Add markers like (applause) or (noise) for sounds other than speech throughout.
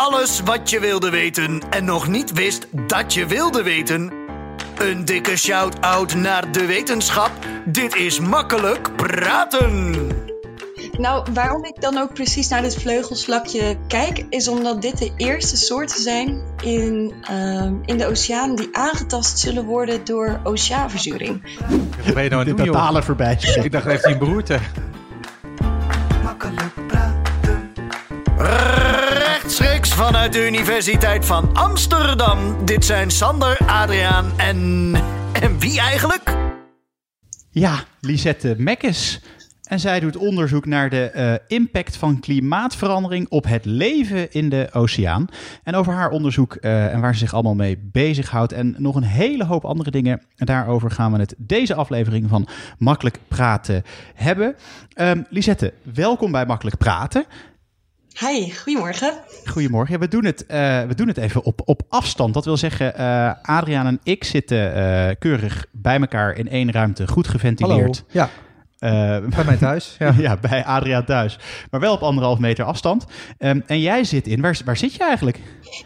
Alles wat je wilde weten en nog niet wist dat je wilde weten. Een dikke shout-out naar de wetenschap. Dit is makkelijk praten. Nou, waarom ik dan ook precies naar dit vleugelslakje kijk, is omdat dit de eerste soorten zijn in, uh, in de oceaan die aangetast zullen worden door oceaanverzuring. Wat ben je nou aan het De doen, totale joh? voorbij. (laughs) Ik dacht, heeft hij een beroerte? Makkelijk praten. Vanuit de Universiteit van Amsterdam. Dit zijn Sander, Adriaan en. En wie eigenlijk? Ja, Lisette Mekkes. En zij doet onderzoek naar de eh, impact van klimaatverandering op het leven in de oceaan. En over haar onderzoek eh, en waar ze zich allemaal mee bezighoudt. En nog een hele hoop andere dingen. En daarover gaan we het deze aflevering van Makkelijk Praten hebben. Ehm Lisette, welkom bij Makkelijk Praten. Hi, goedemorgen. Goedemorgen. Ja, we, doen het, eh, we doen het even op, op afstand. Dat wil zeggen, eh Adriaan en ik zitten eh, keurig bij elkaar in één ruimte, goed Hallo. geventileerd. Ja, Eh, bij mij thuis. (laughs) Ja. ja. bij Adriaan thuis. Maar wel op anderhalf meter afstand. Ehm, en jij zit in, waar, waar zit je eigenlijk?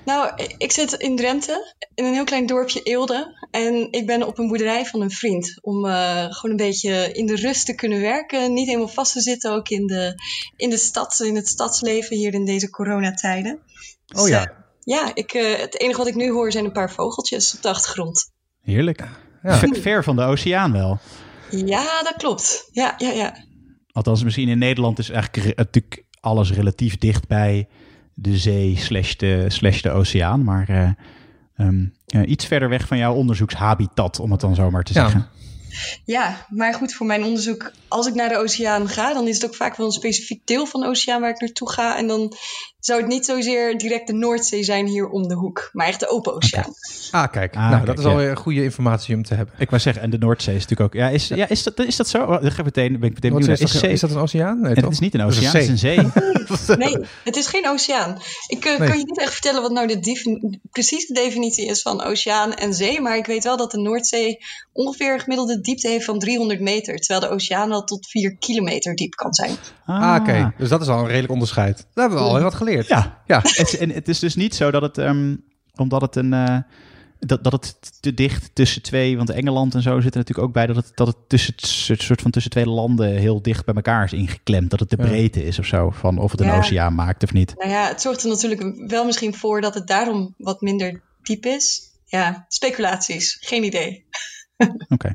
Nou, ik zit in Drenthe, in een heel klein dorpje Eelde. En ik ben op een boerderij van een vriend. Om eh, gewoon een beetje in de rust te kunnen werken. Niet helemaal vast te zitten, ook in de, in de stad, in het stadsleven hier in deze coronatijden. Dus, Oh ja. eh, ja, ik, eh, het enige wat ik nu hoor zijn een paar vogeltjes op de achtergrond. Heerlijk. Ja. Ver van de oceaan wel. Ja, dat klopt. Ja, ja, ja. Althans, misschien in Nederland is eigenlijk natuurlijk alles relatief dicht bij de zee slash de, slash de oceaan. Maar eh, ehm, eh, iets verder weg van jouw onderzoekshabitat, om het dan zo maar te Ja. zeggen. Ja, maar goed, voor mijn onderzoek, als ik naar de oceaan ga, dan is het ook vaak wel een specifiek deel van de oceaan waar ik naartoe ga. En dan zou het niet zozeer direct de Noordzee zijn hier om de hoek, maar echt de open oceaan. Ah, kijk. Ah, nou, kijk, dat is ja. alweer goede informatie om te hebben. Ik wou zeggen, en de Noordzee is natuurlijk ook... Ja, is, ja, is, dat, is dat zo? Oh, dan ga ik meteen, ben ik meteen benieuwd. is, Is, dat, zee- is dat een oceaan? Nee, het is niet een oceaan, het is een zee. (laughs) Nee, het is geen oceaan. Ik eh, Nee. kan je niet echt vertellen wat nou de defini- precieze definitie is van oceaan en zee, maar ik weet wel dat de Noordzee ongeveer een gemiddelde diepte heeft van 300 meter, terwijl de oceaan wel tot 4 kilometer diep kan zijn. Ah, oké. Dus dat is al een redelijk onderscheid. Daar hebben we al heel wat geleerd. Ja, Ja. Het, is- en het is dus niet zo dat het, ehm, omdat het een, eh, dat, dat het te dicht tussen twee, want Engeland en zo zit er natuurlijk ook bij, dat het, dat het tussen, het soort van tussen twee landen heel dicht bij elkaar is ingeklemd. Dat het de Ja. breedte is of zo, van of het een Ja. oceaan maakt of niet. Nou ja, het zorgt er natuurlijk wel misschien voor dat het daarom wat minder diep is. Ja, speculaties, geen idee. (laughs) Oké.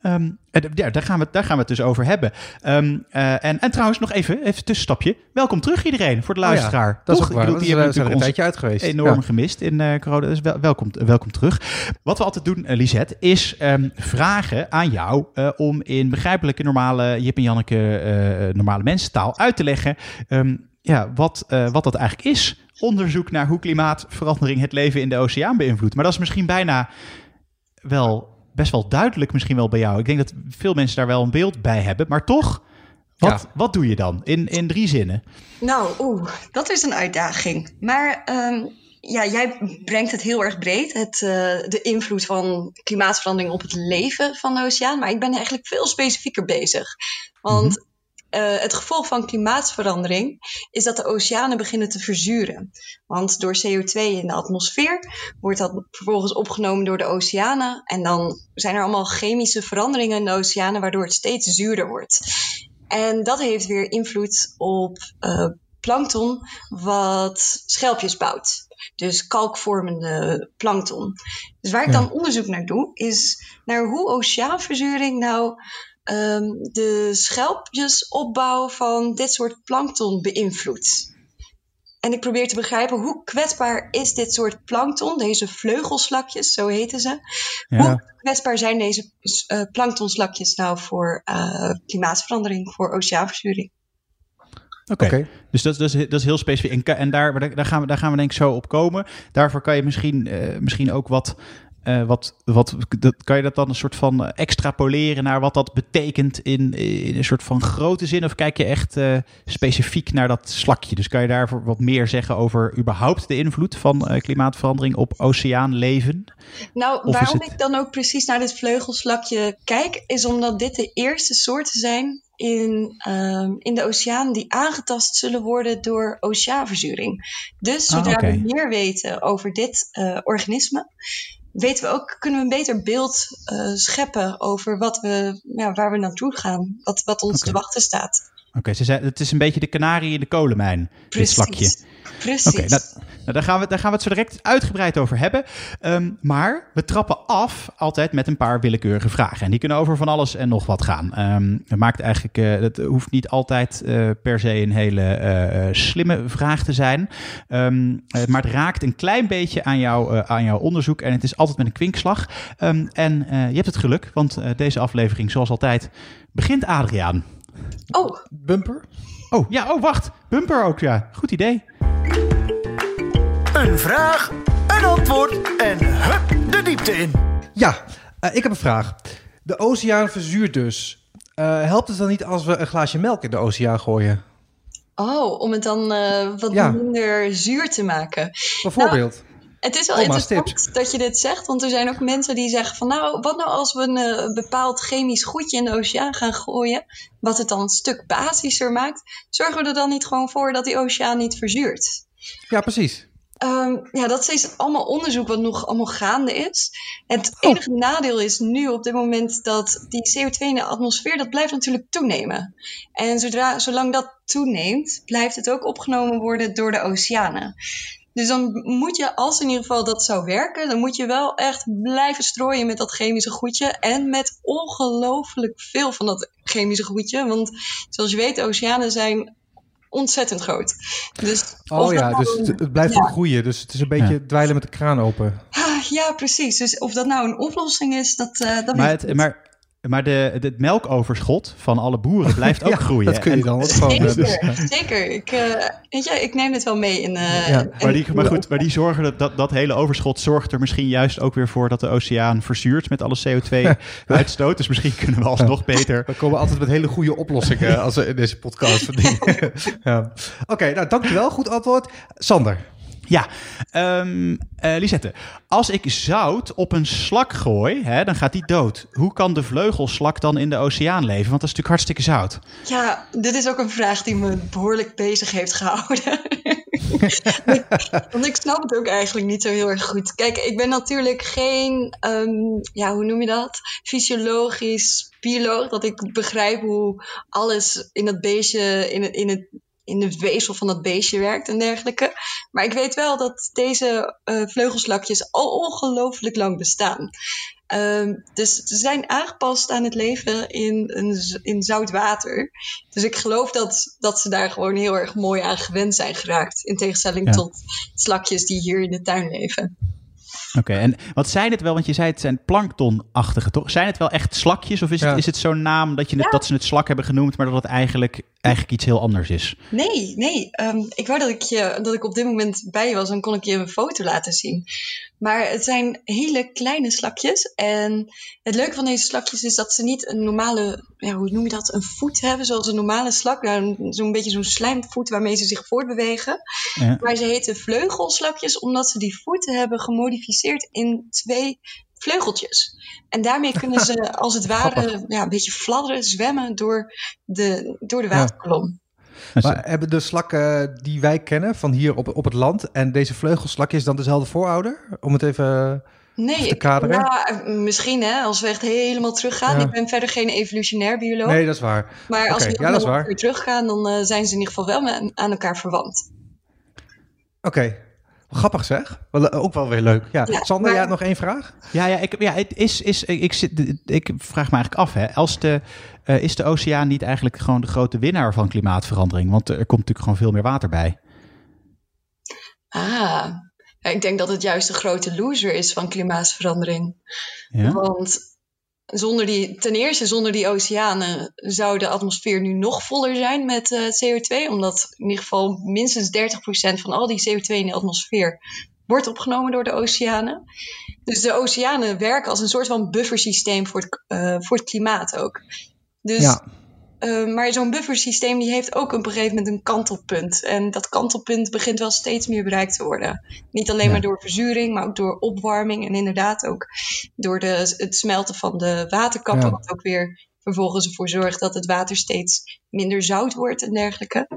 Ehm, ja, daar gaan, we, daar gaan we het dus over hebben. Ehm, eh, en, en trouwens, nog even, even een tussenstapje. Welkom terug iedereen voor de Oh ja, luisteraar. Dat is Toch? ook waar. Bedoel, is, die eh, hebben er een tijdje uit geweest. enorm Ja. gemist in eh, corona. Dus wel, welkom, welkom terug. Wat we altijd doen, eh, Lisette, is ehm, vragen aan jou eh, om in begrijpelijke, normale, Jip en Janneke, eh, normale mensentaal uit te leggen ja, wat, eh, wat dat eigenlijk is. Onderzoek naar hoe klimaatverandering het leven in de oceaan beïnvloedt. Maar dat is misschien bijna wel best wel duidelijk misschien wel bij jou. Ik denk dat veel mensen daar wel een beeld bij hebben. Maar toch, wat, Ja. wat doe je dan in, in drie zinnen? Nou, oeh, dat is een uitdaging. Maar ehm, ja, jij brengt het heel erg breed, het, eh, de invloed van klimaatverandering op het leven van de oceaan. Maar ik ben eigenlijk veel specifieker bezig. Want eh, het gevolg van klimaatverandering is dat de oceanen beginnen te verzuren. Want door CO2 in de atmosfeer wordt dat vervolgens opgenomen door de oceanen. En dan zijn er allemaal chemische veranderingen in de oceanen, waardoor het steeds zuurder wordt. En dat heeft weer invloed op eh, plankton, wat schelpjes bouwt. Dus kalkvormende plankton. Dus waar ik Ja. dan onderzoek naar doe, is naar hoe oceaanverzuring nou ehm, de schelpjesopbouw van dit soort plankton beïnvloedt. En ik probeer te begrijpen hoe kwetsbaar is dit soort plankton, deze vleugelslakjes, zo heten ze. Ja. Hoe kwetsbaar zijn deze eh planktonslakjes nou voor eh, klimaatverandering, voor oceaanverzuring? Oké. Dus dat, dat, is, dat is heel specifiek. En, en daar, daar gaan we, daar gaan we denk ik zo op komen. Daarvoor kan je misschien, eh, misschien ook wat eh, wat, wat, dat, kan je dat dan een soort van extrapoleren naar wat dat betekent in, in een soort van grote zin? Of kijk je echt eh, specifiek naar dat slakje? Dus kan je daarvoor wat meer zeggen over überhaupt de invloed van eh, klimaatverandering op oceaanleven? Nou, is waarom het- ik dan ook precies naar dit vleugelslakje kijk, is omdat dit de eerste soorten zijn in, ehm, in de oceaan die aangetast zullen worden door oceaanverzuring. Dus Ah, zodra oké. we meer weten over dit organisme, weten we ook, kunnen we een beter beeld eh, scheppen over wat we, ja, waar we naartoe gaan, wat, wat ons te wachten staat. Oké, ze zei, het is een beetje de kanarie in de kolenmijn, dit slakje. Precies. Oké, nou, nou, daar, gaan we, daar gaan we het zo direct uitgebreid over hebben. Ehm, maar we trappen af altijd met een paar willekeurige vragen. En die kunnen over van alles en nog wat gaan. Ehm het maakt eigenlijk, eh, het hoeft niet altijd eh, per se een hele eh, slimme vraag te zijn. Ehm, eh, maar het raakt een klein beetje aan, jou, aan jouw onderzoek. En het is altijd met een kwinkslag. En je hebt het geluk, want deze aflevering, zoals altijd, begint Adriaan. Oh, Bumper? Oh, ja, oh, wacht. Bumper ook, ja. Goed idee. Een vraag, een antwoord en hup de diepte in. Ja, eh, ik heb een vraag. De oceaan verzuurt dus. Eh, helpt het dan niet als we een glaasje melk in de oceaan gooien? oh, om het dan eh, wat Ja. minder zuur te maken. Bijvoorbeeld. Het is wel interessant dat je dit zegt, want er zijn ook mensen die zeggen van nou, wat nou als we een eh, bepaald chemisch goedje in de oceaan gaan gooien, wat het dan een stuk basischer maakt, zorgen we er dan niet gewoon voor dat die oceaan niet verzuurt? Ja, precies. Ehm, ja, dat is allemaal onderzoek wat nog allemaal gaande is. Het Oh. enige nadeel is nu op dit moment dat die CO2 in de atmosfeer, dat blijft natuurlijk toenemen. En zodra, zolang dat toeneemt, blijft het ook opgenomen worden door de oceanen. Dus dan moet je, als in ieder geval dat zou werken, dan moet je wel echt blijven strooien met dat chemische goedje. En met ongelooflijk veel van dat chemische goedje. Want zoals je weet, de oceanen zijn ontzettend groot. Dus Oh ja, nou dus een- het, het blijft ja. groeien. Dus het is een beetje dweilen met de kraan open. Ah, ja, precies. Dus of dat nou een oplossing is, dat, eh dat Maar, weet ik het, niet. maar, maar de, het melkoverschot van alle boeren blijft ook (laughs) Ja, groeien. Dat kun je dan ook gewoon... eh, dus- Zeker, zeker. Ik, eh, weet je, ik neem het wel mee. In, eh, Ja, Maar, die, maar goed, maar die zorgen dat, dat, dat hele overschot zorgt er misschien juist ook weer voor dat de oceaan verzuurt met alle CO2-uitstoot. (laughs) Dus misschien kunnen we alsnog beter. We komen altijd met hele goede oplossingen (laughs) als we in deze podcast verdienen. ja. Oké, nou dankjewel. Goed antwoord. Sander. Ja, eh, Lisette, als ik zout op een slak gooi, hè, dan gaat die dood. Hoe kan de vleugelslak dan in de oceaan leven? Want dat is natuurlijk hartstikke zout. Ja, dit is ook een vraag die me behoorlijk bezig heeft gehouden. (laughs) Want ik snap het ook eigenlijk niet zo heel erg goed. Kijk, ik ben natuurlijk geen, ehm, ja, hoe noem je dat? Fysiologisch bioloog. Dat ik begrijp hoe alles in dat beestje, in het, in het, in het weefsel van dat beestje werkt en dergelijke. Maar ik weet wel dat deze eh, vleugelslakjes al ongelooflijk lang bestaan. Ehm, dus ze zijn aangepast aan het leven in, z- in zout water. Dus ik geloof dat, dat ze daar gewoon heel erg mooi aan gewend zijn geraakt. In tegenstelling Ja. tot slakjes die hier in de tuin leven. Oké, en wat zijn het wel? Want je zei het zijn planktonachtige, toch? Zijn het wel echt slakjes? Of is, Ja. het, is het zo'n naam dat, je het, dat ze het slak hebben genoemd, maar dat het eigenlijk, eigenlijk iets heel anders is? Nee, nee. ehm, ik wou dat ik, je, dat ik op dit moment bij je was. Dan kon ik je een foto laten zien. Maar het zijn hele kleine slakjes. En het leuke van deze slakjes is dat ze niet een normale, ja, hoe noem je dat, een voet hebben. Zoals een normale slak. Nou, een- Zo'n beetje zo'n slijmvoet waarmee ze zich voortbewegen. Ja. Maar ze heten vleugelslakjes omdat ze die voeten hebben gemodificeerd in twee vleugeltjes. En daarmee kunnen ze (laughs) als het ware ja, een beetje fladderen, zwemmen door de, door de Ja. Maar hebben de slakken die wij kennen van hier op, op het land en deze vleugelslakjes dan dezelfde voorouder? Om het even... Nee, te ik- kaderen? ja, eh, misschien hè, als we echt helemaal teruggaan. Ja. Ik ben verder geen evolutionair bioloog. Nee, dat is waar. maar als we ja, dat weer teruggaan, dan eh, zijn ze in ieder geval wel met, aan elkaar verwant. Oké. Grappig zeg. Wel, eh, ook wel weer leuk. Ja. Ja, Sander, maar- jij had nog één vraag? Ja, ja, ik, ja het is, is, ik, ik, zit, ik vraag me eigenlijk af, hè, als de, eh, is de oceaan niet eigenlijk gewoon de grote winnaar van klimaatverandering? Want er komt natuurlijk gewoon veel meer water bij. Ah, ik denk dat het juist de grote loser is van klimaatverandering. Ja? Want zonder die, ten eerste, zonder die oceanen zou de atmosfeer nu nog voller zijn met eh, CO2. Omdat in ieder geval minstens 30% van al die CO2 in de atmosfeer wordt opgenomen door de oceanen. Dus de oceanen werken als een soort van buffersysteem voor het, uh, voor het klimaat ook. Dus, Ja. uh, maar zo'n buffersysteem die heeft ook op een gegeven moment een kantelpunt. En dat kantelpunt begint wel steeds meer bereikt te worden. Niet alleen Ja. maar door verzuring, maar ook door opwarming. En inderdaad ook door de, het smelten van de waterkappen. Ja. Wat ook weer vervolgens ervoor zorgt dat het water steeds minder zout wordt en dergelijke.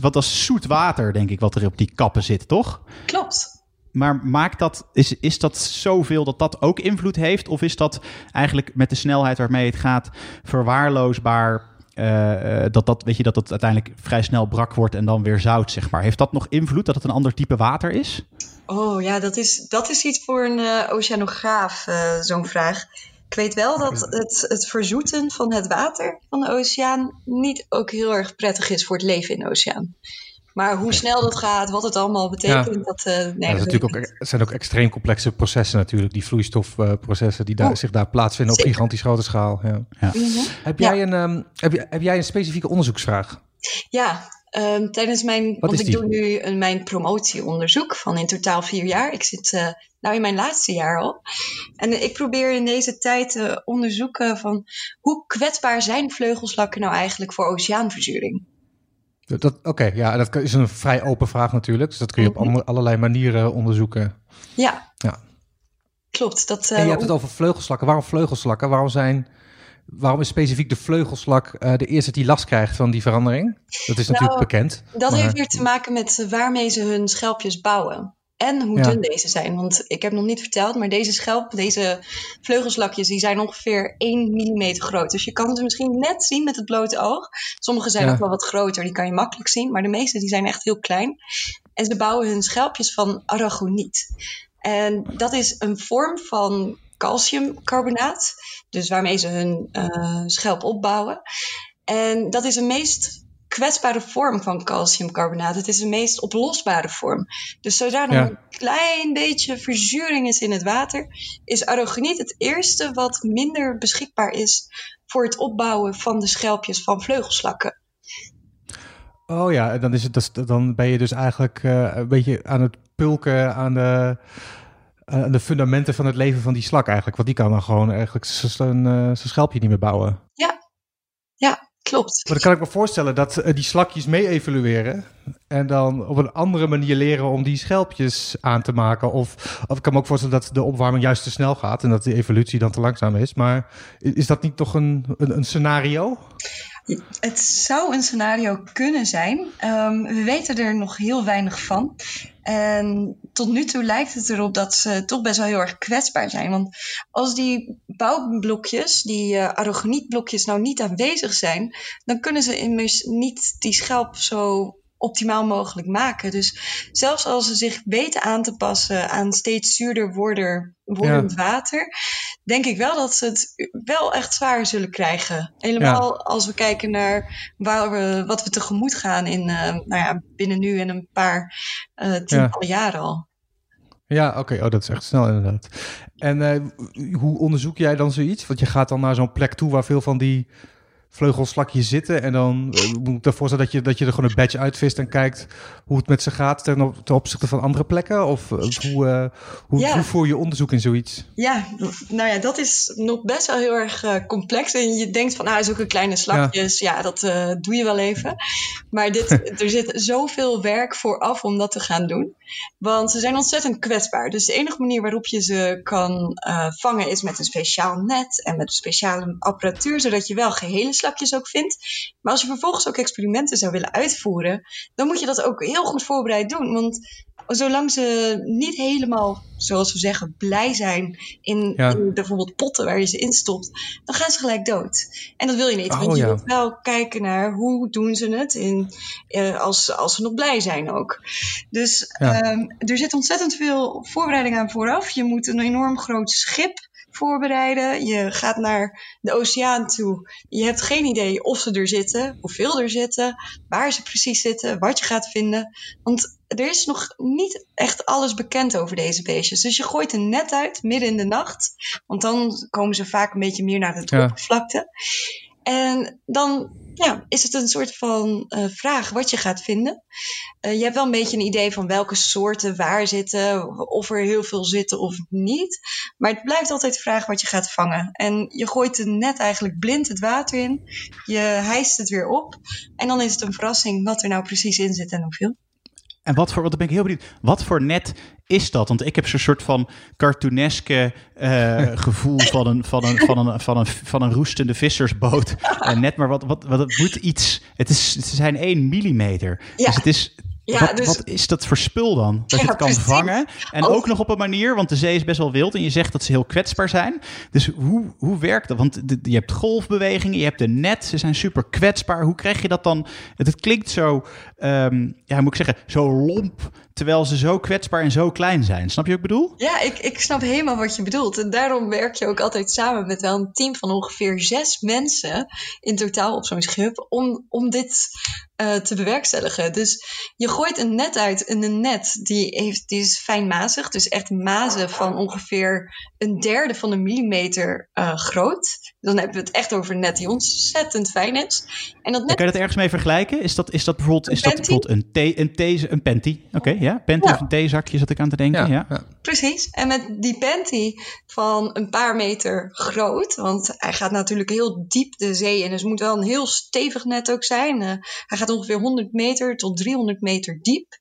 Wat als zoet water, denk ik, wat er op die kappen zit, toch? Klopt. Maar maakt dat, is, is dat zoveel dat dat ook invloed heeft? Of is dat eigenlijk met de snelheid waarmee het gaat verwaarloosbaar? eh, eh, dat, dat, weet je, dat het uiteindelijk vrij snel brak wordt en dan weer zout, zeg maar. Heeft dat nog invloed dat het een ander type water is? Oh ja, dat is, dat is iets voor een eh, oceanograaf, zo'n vraag. Ik weet wel dat het, het verzoeten van het water van de oceaan niet ook heel erg prettig is voor het leven in de oceaan. Maar hoe snel dat gaat, wat het allemaal betekent, dat, eh nee, Ja, dat dat natuurlijk ook, zijn ook extreem complexe processen natuurlijk, die vloeistofprocessen die daar, Oh. zich daar plaatsvinden op gigantisch grote schaal. Ja. Mhm. Heb, Ja. jij een, ehm, heb, je, heb jij een specifieke onderzoeksvraag? Ja, ehm, tijdens mijn. want is ik die? doe nu een, mijn promotieonderzoek van in totaal vier jaar. Ik zit uh, nou in mijn laatste jaar al. En ik probeer in deze tijd te uh, onderzoeken van hoe kwetsbaar zijn vleugelslakken nou eigenlijk voor oceaanverzuring? Dat- Oké, ja, dat is een vrij open vraag natuurlijk. Dus dat kun je op Mhm. andere- allerlei manieren onderzoeken. Ja, Ja. klopt. Dat, En je uh, hebt het over vleugelslakken. Waarom vleugelslakken? Waarom, zijn, waarom is specifiek de vleugelslak eh, de eerste die last krijgt van die verandering? Dat is natuurlijk bekend. dat maar- heeft weer te maken met waarmee ze hun schelpjes bouwen. En hoe Ja. dun deze zijn. Want ik heb nog niet verteld, maar deze schelp, deze vleugelslakjes, die zijn ongeveer 1 mm groot. Dus je kan ze misschien net zien met het blote oog. Sommige zijn Ja. ook wel wat groter, die kan je makkelijk zien. Maar de meeste die zijn echt heel klein. En ze bouwen hun schelpjes van aragoniet. En dat is een vorm van calciumcarbonaat. Dus waarmee ze hun eh, schelp opbouwen. En dat is de meest kwetsbare vorm van calciumcarbonaat. Het is de meest oplosbare vorm. Dus zodra er Ja. een klein beetje verzuring is in het water, is aragoniet het eerste wat minder beschikbaar is voor het opbouwen van de schelpjes van vleugelslakken. Oh ja, en dan, is het, dus- dan ben je dus eigenlijk eh, een beetje aan het pulken aan de, aan de fundamenten van het leven van die slak eigenlijk. Want die kan dan gewoon eigenlijk zijn eh, zijn schelpje niet meer bouwen. Ja, klopt. Maar dan kan ik me voorstellen dat eh, die slakjes mee evolueren. En dan op een andere manier leren om die schelpjes aan te maken. Of, of ik kan me ook voorstellen dat de opwarming juist te snel gaat. En dat de evolutie dan te langzaam is. Maar is dat niet toch een, een, een scenario? Het zou een scenario kunnen zijn. Ehm, we weten er nog heel weinig van. En tot nu toe lijkt het erop dat ze toch best wel heel erg kwetsbaar zijn. Want als die bouwblokjes, die uh, nou niet aanwezig zijn, dan kunnen ze immers niet die schelp zo optimaal mogelijk maken. Dus zelfs als ze zich weten aan te passen aan steeds zuurder worden, wordend ja. water, denk ik wel dat ze het wel echt zwaar zullen krijgen. Helemaal ja. als we kijken naar waar we, wat we tegemoet gaan in, uh, nou ja, binnen nu en een paar uh, tientallen ja. jaren al. Ja, oké. Okay. Oh, dat is echt snel inderdaad. En uh, hoe onderzoek jij dan zoiets? Want je gaat dan naar zo'n plek toe waar veel van die vleugelslakjes zitten. En dan uh, moet ik ervoor stellen dat je, dat je er gewoon een badge uitvist en kijkt hoe het met ze gaat ten, op, ten opzichte van andere plekken? Of, of hoe, uh, hoe, ja. hoe voer je onderzoek in zoiets? Ja, nou ja, dat is nog best wel heel erg uh, complex. En je denkt van, nou, zulke kleine slakjes, ja, ja dat uh, doe je wel even. Maar dit, (laughs) er zit zoveel werk vooraf om dat te gaan doen. Want ze zijn ontzettend kwetsbaar. Dus de enige manier waarop je ze kan vangen is met een speciaal net en met speciale apparatuur, zodat je wel gehele ook vindt. Maar als je vervolgens ook experimenten zou willen uitvoeren, dan moet je dat ook heel goed voorbereid doen. Want zolang ze niet helemaal, zoals we zeggen, blij zijn in, ja. in bijvoorbeeld potten waar je ze instopt, dan gaan ze gelijk dood. En dat wil je niet, oh, want je ja. moet wel kijken naar hoe doen ze het in, uh, als, als ze nog blij zijn ook. Dus ja. um, er zit ontzettend veel voorbereiding aan vooraf. Je moet een enorm groot schip voorbereiden. Je gaat naar de oceaan toe. Je hebt geen idee of ze er zitten, hoeveel er zitten, waar ze precies zitten, wat je gaat vinden. Want er is nog niet echt alles bekend over deze beestjes. Dus je gooit een net uit midden in de nacht. Want dan komen ze vaak een beetje meer naar de ja. En dan ja, is het een soort van uh, vraag wat je gaat vinden. Uh, je hebt wel een beetje een idee van welke soorten waar zitten, of er heel veel zitten of niet. Maar het blijft altijd de vraag wat je gaat vangen. En je gooit het net eigenlijk blind het water in, je hijst het weer op. En dan is het een verrassing wat er nou precies in zit en hoeveel. En wat voor, wat ben ik heel benieuwd, wat voor net is dat? Want ik heb zo'n soort van cartooneske uh, gevoel van een, van, een, van, een, van, een, van een roestende vissersboot. En net maar wat, wat, wat het moet iets, het, is, het zijn 1 millimeter. Ja. Dus het is, ja, wat, dus... wat, is dat voor spul dan? Dat je het kan vangen. En ook nog op een manier, want de zee is best wel wild. En je zegt dat ze heel kwetsbaar zijn. Dus hoe, hoe werkt dat? Want je hebt golfbewegingen, je hebt de net. Ze zijn super kwetsbaar. Hoe krijg je dat dan? Het, het klinkt zo, um, ja, moet ik zeggen, zo lomp terwijl ze zo kwetsbaar en zo klein zijn. Snap je wat ik bedoel? Ja, ik, ik snap helemaal wat je bedoelt. En daarom werk je ook altijd samen met wel een team van ongeveer zes mensen in totaal op zo'n schip om, om dit uh, te bewerkstelligen. Dus je gooit een net uit en een net die, heeft, die is fijnmazig. Dus echt mazen van ongeveer een derde van een millimeter uh, groot. Dan hebben we het echt over een net die ontzettend fijn is. En dat net... Kan je dat ergens mee vergelijken? Is dat, is dat bijvoorbeeld, is dat bijvoorbeeld een, een, een panty? Oké, okay, ja. Panty ja. of een theezakje zat ik aan te denken. Ja, ja. Precies. En met die panty van een paar meter groot, want hij gaat natuurlijk heel diep de zee in. Dus het moet wel een heel stevig net ook zijn. Uh, hij gaat ongeveer 100 meter tot 300 meter diep.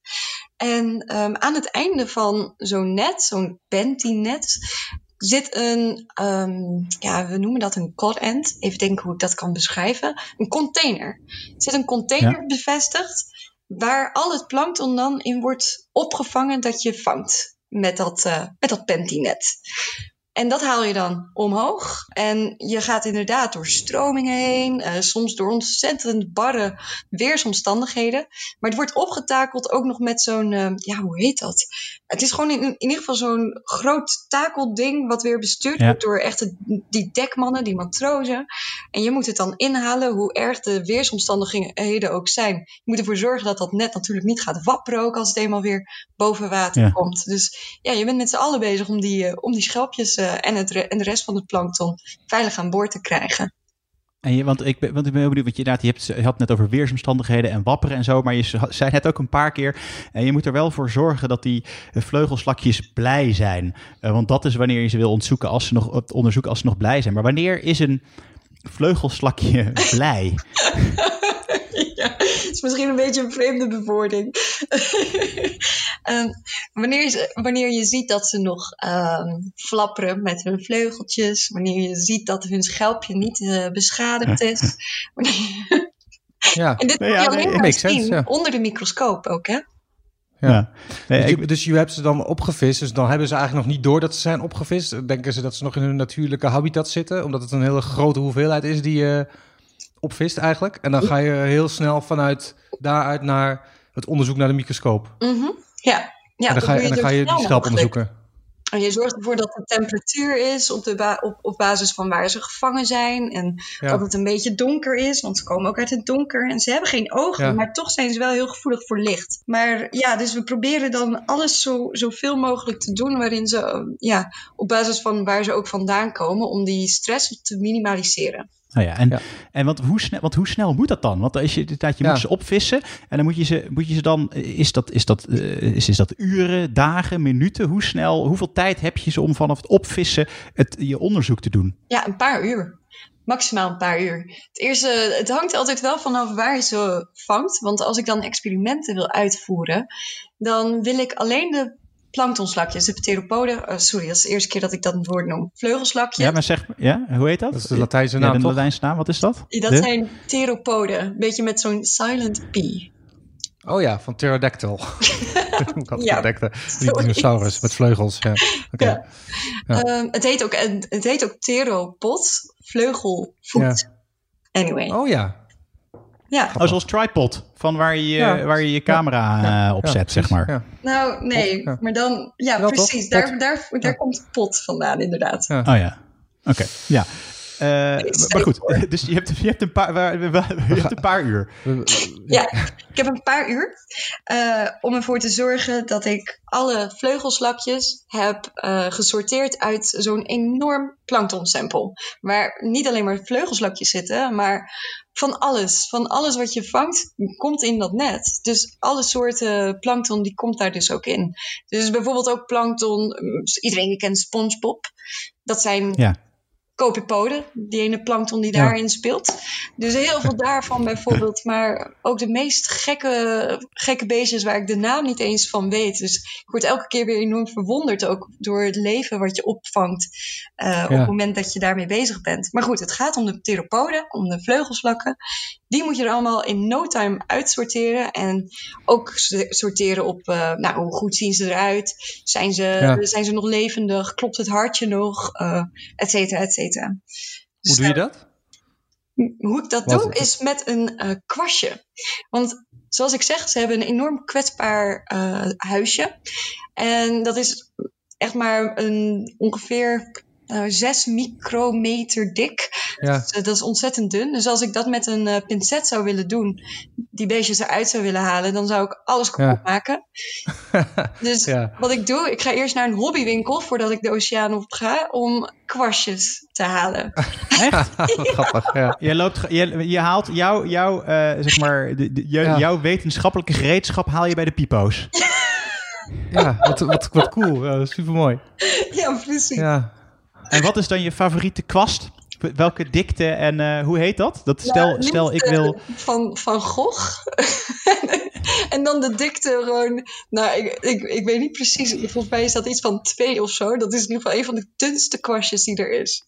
En um, aan het einde van zo'n net, zo'n panty-net, zit een, um, ja, we noemen dat een cod end. Even denken hoe ik dat kan beschrijven. Een container. Er zit een container ja. bevestigd waar al het plankton dan in wordt opgevangen dat je vangt met dat, uh, met dat pantynet. En dat haal je dan omhoog. En je gaat inderdaad door stromingen heen, uh, soms door ontzettend barre weersomstandigheden. Maar het wordt opgetakeld ook nog met zo'n, uh, ja, hoe heet dat? Het is gewoon in, in ieder geval zo'n groot takelding wat weer bestuurd ja. wordt door echt die dekmannen, die matrozen. En je moet het dan inhalen, hoe erg de weersomstandigheden ook zijn. Je moet ervoor zorgen dat dat net natuurlijk niet gaat wapperen ook als het eenmaal weer boven water ja. komt. Dus ja, je bent met z'n allen bezig om die, uh, om die schelpjes en, het, en de rest van het plankton veilig aan boord te krijgen. En je, want ik ben, want ik ben heel benieuwd, want je, inderdaad, je, hebt, had het net over weersomstandigheden en wapperen en zo, maar je zei net ook een paar keer, en je moet er wel voor zorgen dat die vleugelslakjes blij zijn. Want dat is wanneer je ze wil onderzoeken als ze nog, onderzoeken als ze nog blij zijn. Maar wanneer is een vleugelslakje (laughs) blij? (laughs) ja, het is misschien een beetje een vreemde bewoording. um, (laughs) wanneer, wanneer je ziet dat ze nog um, flapperen met hun vleugeltjes, wanneer je ziet dat hun schelpje niet uh, beschadigd is. ja. En dit nee, ja, alleen maar zien ja. onder de microscoop ook, hè? Ja. Nee, dus, je, dus, je, hebt ze dan opgevist, dus dan hebben ze eigenlijk nog niet door dat ze zijn opgevist. Denken ze dat ze nog in hun natuurlijke habitat zitten, omdat het een hele grote hoeveelheid is die je opvist eigenlijk. En dan ga je heel snel vanuit daaruit naar het onderzoek naar de microscoop. Mm -hmm. Ja, ja. En dan ga je, en dan ga je die schelp onderzoeken. En je zorgt ervoor dat de temperatuur is op, de ba op, op basis van waar ze gevangen zijn. En ja. dat het een beetje donker is, want ze komen ook uit het donker. En ze hebben geen ogen, ja. maar toch zijn ze wel heel gevoelig voor licht. Maar ja, dus we proberen dan alles zo, zoveel mogelijk te doen waarin ze, ja, op basis van waar ze ook vandaan komen, om die stress te minimaliseren. Nou ja, en, ja. en want, hoe snel, want hoe snel moet dat dan? Want als je, dat je ja. moet ze opvissen en dan moet je ze, moet je ze dan, is dat, is, dat, uh, is, is dat uren, dagen, minuten? Hoe snel, hoeveel tijd heb je ze om vanaf het opvissen het, je onderzoek te doen? Ja, een paar uur. Maximaal een paar uur. Het eerste, het hangt altijd wel vanaf waar je ze vangt. Want als ik dan experimenten wil uitvoeren, dan wil ik alleen de planktonslakjes, de pteropoden. Uh, sorry, dat is de eerste keer dat ik dat woord noem. Vleugelslakjes. Ja, maar zeg, ja, hoe heet dat? Dat is de Latijnse naam, ja, de Latijnse naam, wat is dat? Dat de? zijn pteropoden, een beetje met zo'n silent P. Oh ja, van pterodactyl. (laughs) ja, die dinosaurus met vleugels. Ja. Okay. Ja. Ja. Um, het, heet ook, het heet ook pteropod, vleugelvoet. Ja. Anyway. Oh ja, ja. Oh, zoals tripod, van waar je ja. waar je, je camera ja. uh, op zet, zeg maar. Nou, nee, maar dan, ja, precies. Daar, daar, daar komt pot vandaan, inderdaad. Oh ja, oké, okay. ja. Eh, maar goed, (laughs) dus je hebt, je hebt, een, paar, je hebt een paar uur. Ja, ik heb een paar uur eh, om ervoor te zorgen dat ik alle vleugelslakjes heb eh, gesorteerd uit zo'n enorm planktonsample. Waar niet alleen maar vleugelslakjes zitten, maar van alles. Van alles wat je vangt, komt in dat net. Dus alle soorten plankton, die komt daar dus ook in. Dus bijvoorbeeld ook plankton, mm, iedereen kent SpongeBob. Dat zijn Ja. Copepoden, die ene plankton die Ja. daarin speelt. Dus heel veel daarvan bijvoorbeeld. (laughs) Maar ook de meest gekke, gekke beestjes waar ik de naam niet eens van weet. Dus ik word elke keer weer enorm verwonderd ook door het leven wat je opvangt eh, op het moment dat je daarmee bezig bent. Maar goed, het gaat om de theropoden, om de vleugelslakken. Die moet je er allemaal in no time uitsorteren. En ook sorteren op uh, nou, hoe goed zien ze eruit. Zijn ze, Ja. zijn ze nog levendig? Klopt het hartje nog? Uh, et cetera, et cetera. Dus, Hoe doe je dat? Hoe ik dat Wat- doe is met een uh, kwastje. Want zoals ik zeg, ze hebben een enorm kwetsbaar uh, huisje. En dat is echt maar een ongeveer uh, 6 micrometer dik. Ja. Dus, uh, dat is ontzettend dun. Dus als ik dat met een uh, pincet zou willen doen, die beestjes eruit zou willen halen, dan zou ik alles kapot Ja. maken. (laughs) dus Ja. wat ik doe, ik ga eerst naar een hobbywinkel voordat ik de oceaan op ga om kwastjes te halen. (laughs) Wat (laughs) grappig. Ja. Je, loopt, je, je haalt jouw jou, eh, zeg maar, de, de- jouw wetenschappelijke gereedschap haal je bij de pipo's. Ja, wat, wat, wat cool. Ja, super mooi. ja, precies. Ja. En wat is dan je favoriete kwast? Welke dikte en eh, hoe heet dat? dat stel, Nou, stel niet, ik wil... eh, Van, van Gogh. (laughs) en dan de dikte gewoon... Nou, ik, ik, ik weet niet precies. Volgens mij is dat iets van twee of zo. Dat is in ieder geval een van de dunste kwastjes die er is.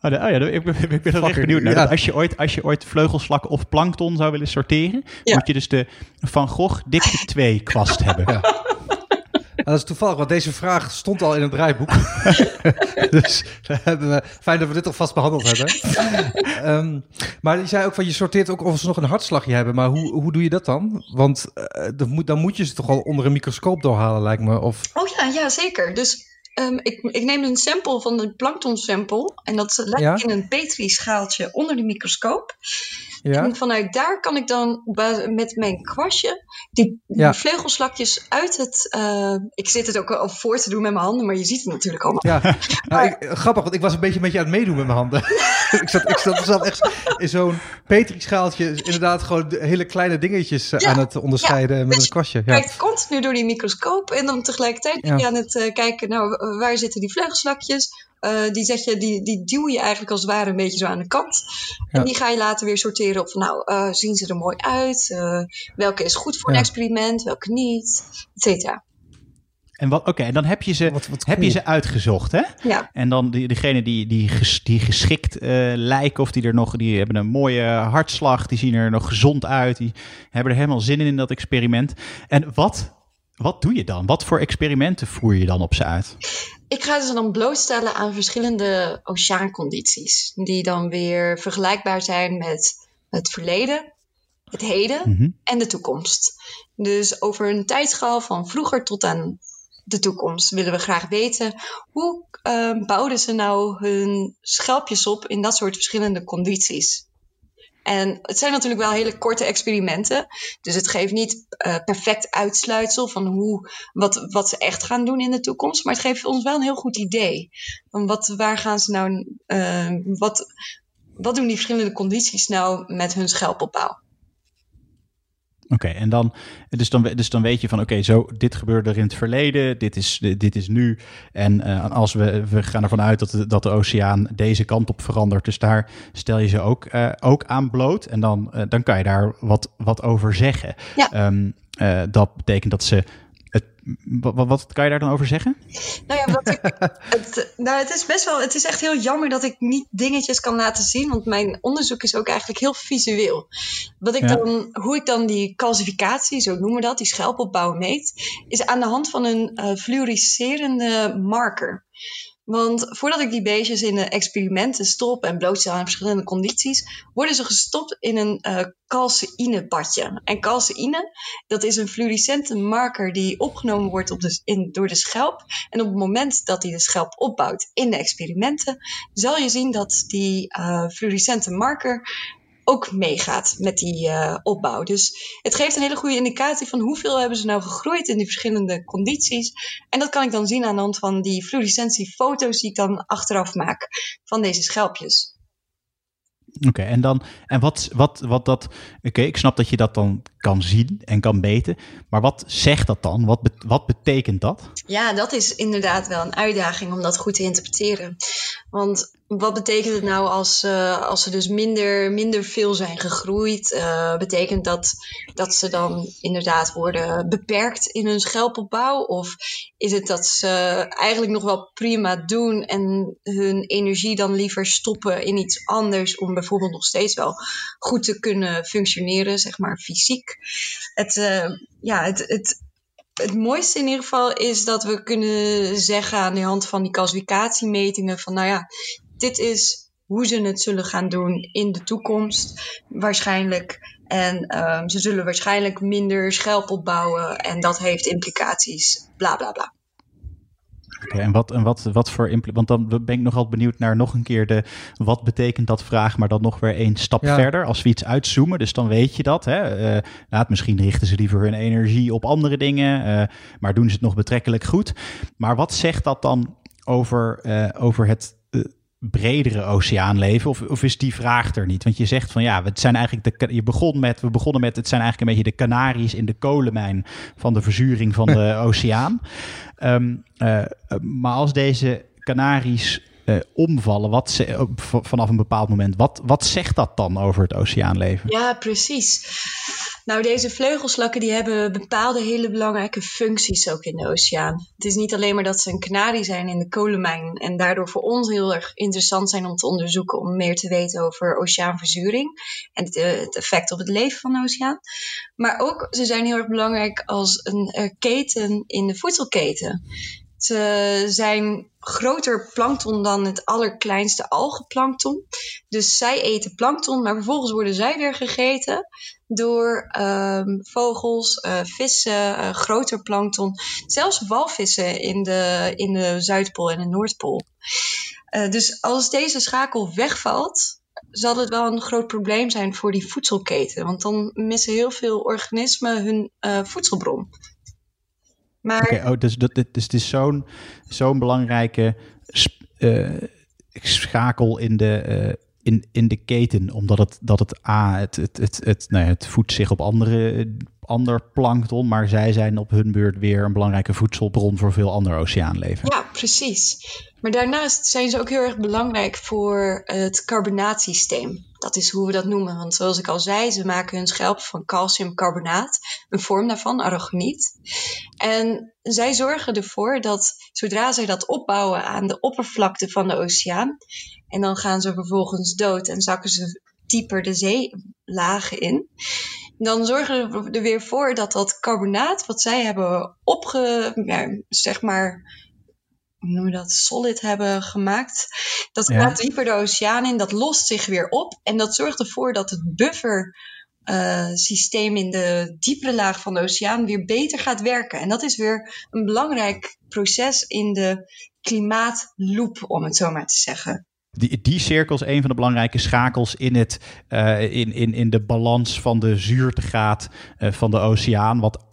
Oh, de- oh ja, ik ben, (laughs) ik ben er echt benieuwd naar. ja. Als, je ooit, als je ooit vleugelslakken of plankton zou willen sorteren, Ja. moet je dus de Van Gogh dikte 2 kwast (laughs) hebben. Ja. Dat is toevallig, want deze vraag stond al in het draaiboek. (laughs) dus hebben we, fijn dat we dit alvast behandeld hebben. Ehm, maar je zei ook van je sorteert ook of ze nog een hartslagje hebben. Maar hoe, hoe doe je dat dan? Want eh, dan, moet, dan moet je ze toch al onder een microscoop doorhalen, lijkt me. Of, Oh ja, ja zeker. Dus ehm, ik, ik neem een sample van de plankton sample. En dat leg Ja. ik in een Petri-schaaltje onder de microscoop. ja? En vanuit daar kan ik dan met mijn kwastje die, vleugelslakjes uit het... eh, ik zit het ook al voor te doen met mijn handen, maar je ziet het natuurlijk allemaal. Ja, (laughs) nou, ik, grappig, want ik was een beetje met je aan het meedoen met mijn handen. (laughs) ik, zat, ik zat echt in zo'n Petri-schaaltje, inderdaad gewoon hele kleine dingetjes eh, aan het onderscheiden met dus een kwastje. Ja. kijkt continu door die microscoop en dan tegelijkertijd ben je aan het eh, kijken, nou, waar zitten die vleugelslakjes? Eh, die, zet je, die, die duw je eigenlijk als het ware een beetje zo aan de kant. En die ga je later weer sorteren op van, nou, eh, zien ze er mooi uit? Eh, welke is goed voor Ja. een experiment, welke niet? Et cetera. En wat, oké, en dan heb je ze, Wat- wat heb je ze uitgezocht, hè? Ja, En dan die, degene die, die, ges- die geschikt eh, lijken, of die er nog, die hebben een mooie hartslag, die zien er nog gezond uit, die hebben er helemaal zin in in dat experiment. En wat, wat doe je dan? Wat voor experimenten voer je dan op ze uit? ik ga ze dan blootstellen aan verschillende oceaancondities. Die dan weer vergelijkbaar zijn met het verleden, het heden Mhm. en de toekomst. Dus over een tijdschaal van vroeger tot aan de toekomst willen we graag weten hoe eh, bouwden ze nou hun schelpjes op in dat soort verschillende condities. En het zijn natuurlijk wel hele korte experimenten. Dus het geeft niet eh, perfect uitsluitsel van hoe, wat, wat ze echt gaan doen in de toekomst. Maar het geeft ons wel een heel goed idee. Van wat, waar gaan ze nou, eh, wat, wat doen die verschillende condities nou met hun schelpopbouw? Oké, en dan dus, dan, dus dan weet je van, oké, zo, dit gebeurde er in het verleden, dit is, dit is nu. En eh, als we, we gaan ervan uit dat de, dat de oceaan deze kant op verandert, dus daar stel je ze ook, eh, ook aan bloot. En dan, eh, dan kan je daar wat, wat over zeggen. Ja. Ehm, eh, dat betekent dat ze. Wat, wat- kan je daar dan over zeggen? Nou ja, wat ik, (laughs) het, nou, het is best wel, het is echt heel jammer dat ik niet dingetjes kan laten zien, want mijn onderzoek is ook eigenlijk heel visueel. Wat ik Ja. dan, hoe ik dan die calcificatie, zo noemen we dat, die schelpopbouw meet, is aan de hand van een eh, fluoriserende marker. Want voordat ik die beestjes in de experimenten stop en blootstel aan verschillende condities, worden ze gestopt in een uh, calceinebadje. En calceïne, dat is een fluorescente marker die opgenomen wordt op in, door de schelp. En op het moment dat hij de schelp opbouwt in de experimenten, zal je zien dat die uh, fluorescente marker ook meegaat met die uh, opbouw. Dus het geeft een hele goede indicatie van hoeveel hebben ze nou gegroeid in die verschillende condities. En dat kan ik dan zien aan de hand van die fluorescentiefoto's die ik dan achteraf maak van deze schelpjes. Oké, en dan en wat, wat, wat dat. Oké, ik snap dat je dat dan kan zien en kan meten. Maar wat zegt dat dan? Wat, wat betekent dat? Ja, dat is inderdaad wel een uitdaging om dat goed te interpreteren. Want wat betekent het nou als, uh, als ze dus minder, minder veel zijn gegroeid? Uh, betekent dat dat ze dan inderdaad worden beperkt in hun schelpopbouw? Of is het dat ze eigenlijk nog wel prima doen en hun energie dan liever stoppen in iets anders om bijvoorbeeld nog steeds wel goed te kunnen functioneren, zeg maar fysiek? Het, uh, ja, het, het, het mooiste in ieder geval is dat we kunnen zeggen aan de hand van die classificatiemetingen van nou ja, dit is hoe ze het zullen gaan doen in de toekomst waarschijnlijk. En um, ze zullen waarschijnlijk minder schelp opbouwen en dat heeft implicaties, bla bla bla. Oké, en wat, en wat, wat voor? Want dan ben ik nogal benieuwd naar nog een keer de wat betekent dat vraag, maar dan nog weer één stap ja. verder. Als we iets uitzoomen, dus dan weet je dat. Hè? Uh, nou, misschien richten ze liever hun energie op andere dingen, uh, maar doen ze het nog betrekkelijk goed. Maar wat zegt dat dan over, uh, over het bredere oceaanleven? Of, of is die vraag er niet? Want je zegt van ja, het zijn eigenlijk de, je begon met, we begonnen met, het zijn eigenlijk een beetje de kanaries in de kolenmijn van de verzuring van de (laughs) oceaan. Um, uh, maar als deze kanaries uh, omvallen, wat ze, vanaf een bepaald moment, wat, wat zegt dat dan over het oceaanleven? Ja, precies. Nou, deze vleugelslakken die hebben bepaalde hele belangrijke functies ook in de oceaan. Het is niet alleen maar dat ze een kanarie zijn in de kolenmijn en daardoor voor ons heel erg interessant zijn om te onderzoeken, om meer te weten over oceaanverzuring en het, het effect op het leven van de oceaan. Maar ook ze zijn heel erg belangrijk als een uh, keten in de voedselketen. Ze zijn groter plankton dan het allerkleinste algenplankton. Dus zij eten plankton, maar vervolgens worden zij weer gegeten door um, vogels, uh, vissen, uh, groter plankton, zelfs walvissen in de, in de Zuidpool en de Noordpool. Dus als deze schakel wegvalt, zal het wel een groot probleem zijn voor die voedselketen. Want dan missen heel veel organismen hun voedselbron. Maar... Okay, oh, dus, dat, dus is zo'n zo'n belangrijke schakel in de in, in de keten, omdat het, dat het A, het, het, het, het, nou ja, het voedt zich op andere, ander plankton, maar zij zijn op hun beurt weer een belangrijke voedselbron voor veel ander oceaanleven. Ja, precies. Maar daarnaast zijn ze ook heel erg belangrijk voor het carbonatsysteem. Dat is hoe we dat noemen. Want zoals ik al zei, ze maken hun schelp van calciumcarbonaat, een vorm daarvan, aragoniet. En zij zorgen ervoor dat zodra zij dat opbouwen aan de oppervlakte van de oceaan, en dan gaan ze vervolgens dood en zakken ze dieper de zeelagen in. Dan zorgen we er weer voor dat dat carbonaat wat zij hebben opge... Ja, zeg maar hoe noem je dat, solid hebben gemaakt. Dat ja. gaat dieper de oceaan in, dat lost zich weer op. En dat zorgt ervoor dat het buffer uh, systeem in de diepere laag van de oceaan weer beter gaat werken. En dat is weer een belangrijk proces in de klimaatloop, om het zo maar te zeggen. Die, die cirkel is een van de belangrijke schakels in, het, uh, in, in, in de balans van de zuurtegraad uh, van de oceaan. Wat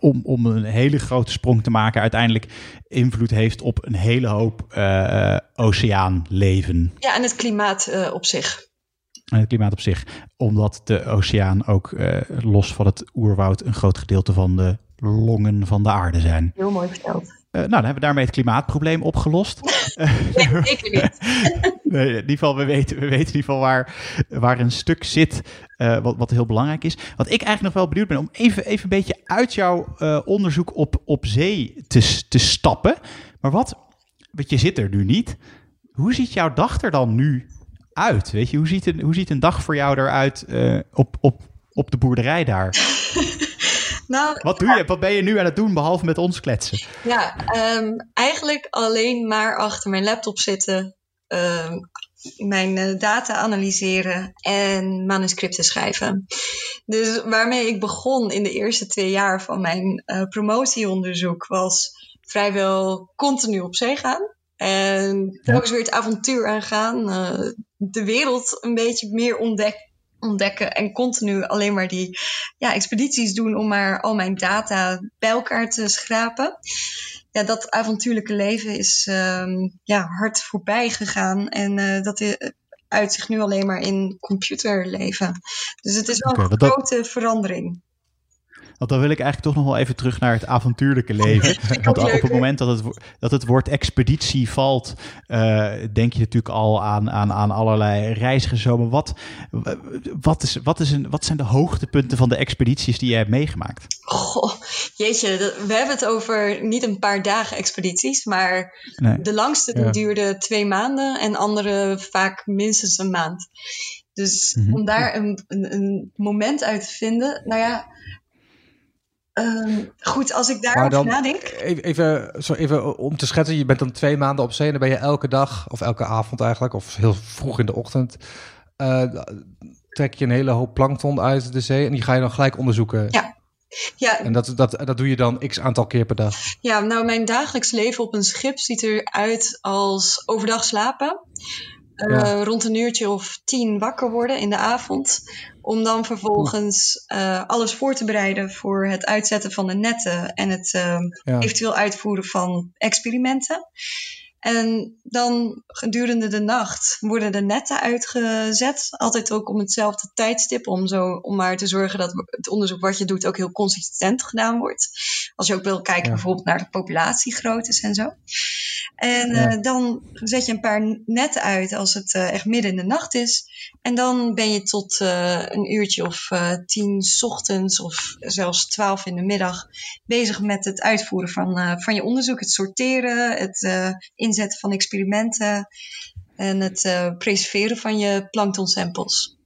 om, om een hele grote sprong te maken, uiteindelijk invloed heeft op een hele hoop uh, oceaanleven. Ja, en het klimaat uh, op zich. En het klimaat op zich. Omdat de oceaan ook uh, los van het oerwoud een groot gedeelte van de longen van de aarde zijn. Heel mooi verteld. Uh, nou, dan hebben we daarmee het klimaatprobleem opgelost. (laughs) nee, zeker niet. (laughs) nee, in ieder geval, we weten, we weten in ieder geval waar, waar een stuk zit uh, wat, wat heel belangrijk is. Wat ik eigenlijk nog wel benieuwd ben om even, even een beetje uit jouw uh, onderzoek op, op zee te, te stappen. Maar wat, want je zit er nu niet. Hoe ziet jouw dag er dan nu uit? Weet je, hoe ziet een, hoe ziet een dag voor jou eruit op, op, op de boerderij daar? (laughs) Nou, Wat doe je? Wat ben je nu aan het doen behalve met ons kletsen? Ja, ehm, eigenlijk alleen maar achter mijn laptop zitten, ehm, mijn eh, data analyseren en manuscripten schrijven. Dus waarmee ik begon in de eerste twee jaar van mijn eh, promotieonderzoek was vrijwel continu op zee gaan. En telkens weer het avontuur aangaan, eh, de wereld een beetje meer ontdekken ontdekken en continu alleen maar die ja, expedities doen om maar al mijn data bij elkaar te schrapen. Ja, dat avontuurlijke leven is ehm, ja, hard voorbij gegaan en uh, dat uit zich nu alleen maar in computerleven. Dus het is wel een dat- grote verandering. Want dan wil ik eigenlijk toch nog wel even terug naar het avontuurlijke leven. (laughs) Want op het moment dat het, dat het woord expeditie valt, eh, denk je natuurlijk al aan, aan, aan allerlei reisgezomen. Wat, wat, is, wat, is een, wat zijn de hoogtepunten van de expedities die je hebt meegemaakt? Goh, jeetje, we hebben het over niet een paar dagen expedities, maar Nee. de langste die Ja. duurde twee maanden en andere vaak minstens een maand. Dus Mhm. om daar een, een, een moment uit te vinden, nou ja. Ehm, goed, als ik daarover nadenk. even, even om te schetsen, je bent dan twee maanden op zee en dan ben je elke dag, of elke avond eigenlijk, of heel vroeg in de ochtend, eh, trek je een hele hoop plankton uit de zee en die ga je dan gelijk onderzoeken. Ja. Ja, En dat, dat, dat doe je dan x aantal keer per dag. Ja, nou, mijn dagelijks leven op een schip ziet eruit als overdag slapen. Eh. Rond een uurtje of tien wakker worden in de avond. Om dan vervolgens eh, alles voor te bereiden voor het uitzetten van de netten en het eh, Ja. eventueel uitvoeren van experimenten. En dan gedurende de nacht worden de netten uitgezet. Altijd ook om hetzelfde tijdstip. Om, zo, om maar te zorgen dat het onderzoek wat je doet ook heel consistent gedaan wordt. Als je ook wil kijken Ja. bijvoorbeeld naar de populatiegroottes en zo. En Ja. eh, dan zet je een paar netten uit als het eh, echt midden in de nacht is. En dan ben je tot eh, een uurtje of tien 's ochtends of zelfs twaalf in de middag bezig met het uitvoeren van, van je onderzoek. Het sorteren, het inzetten van experimenten en het preserveren van je planktonsamples.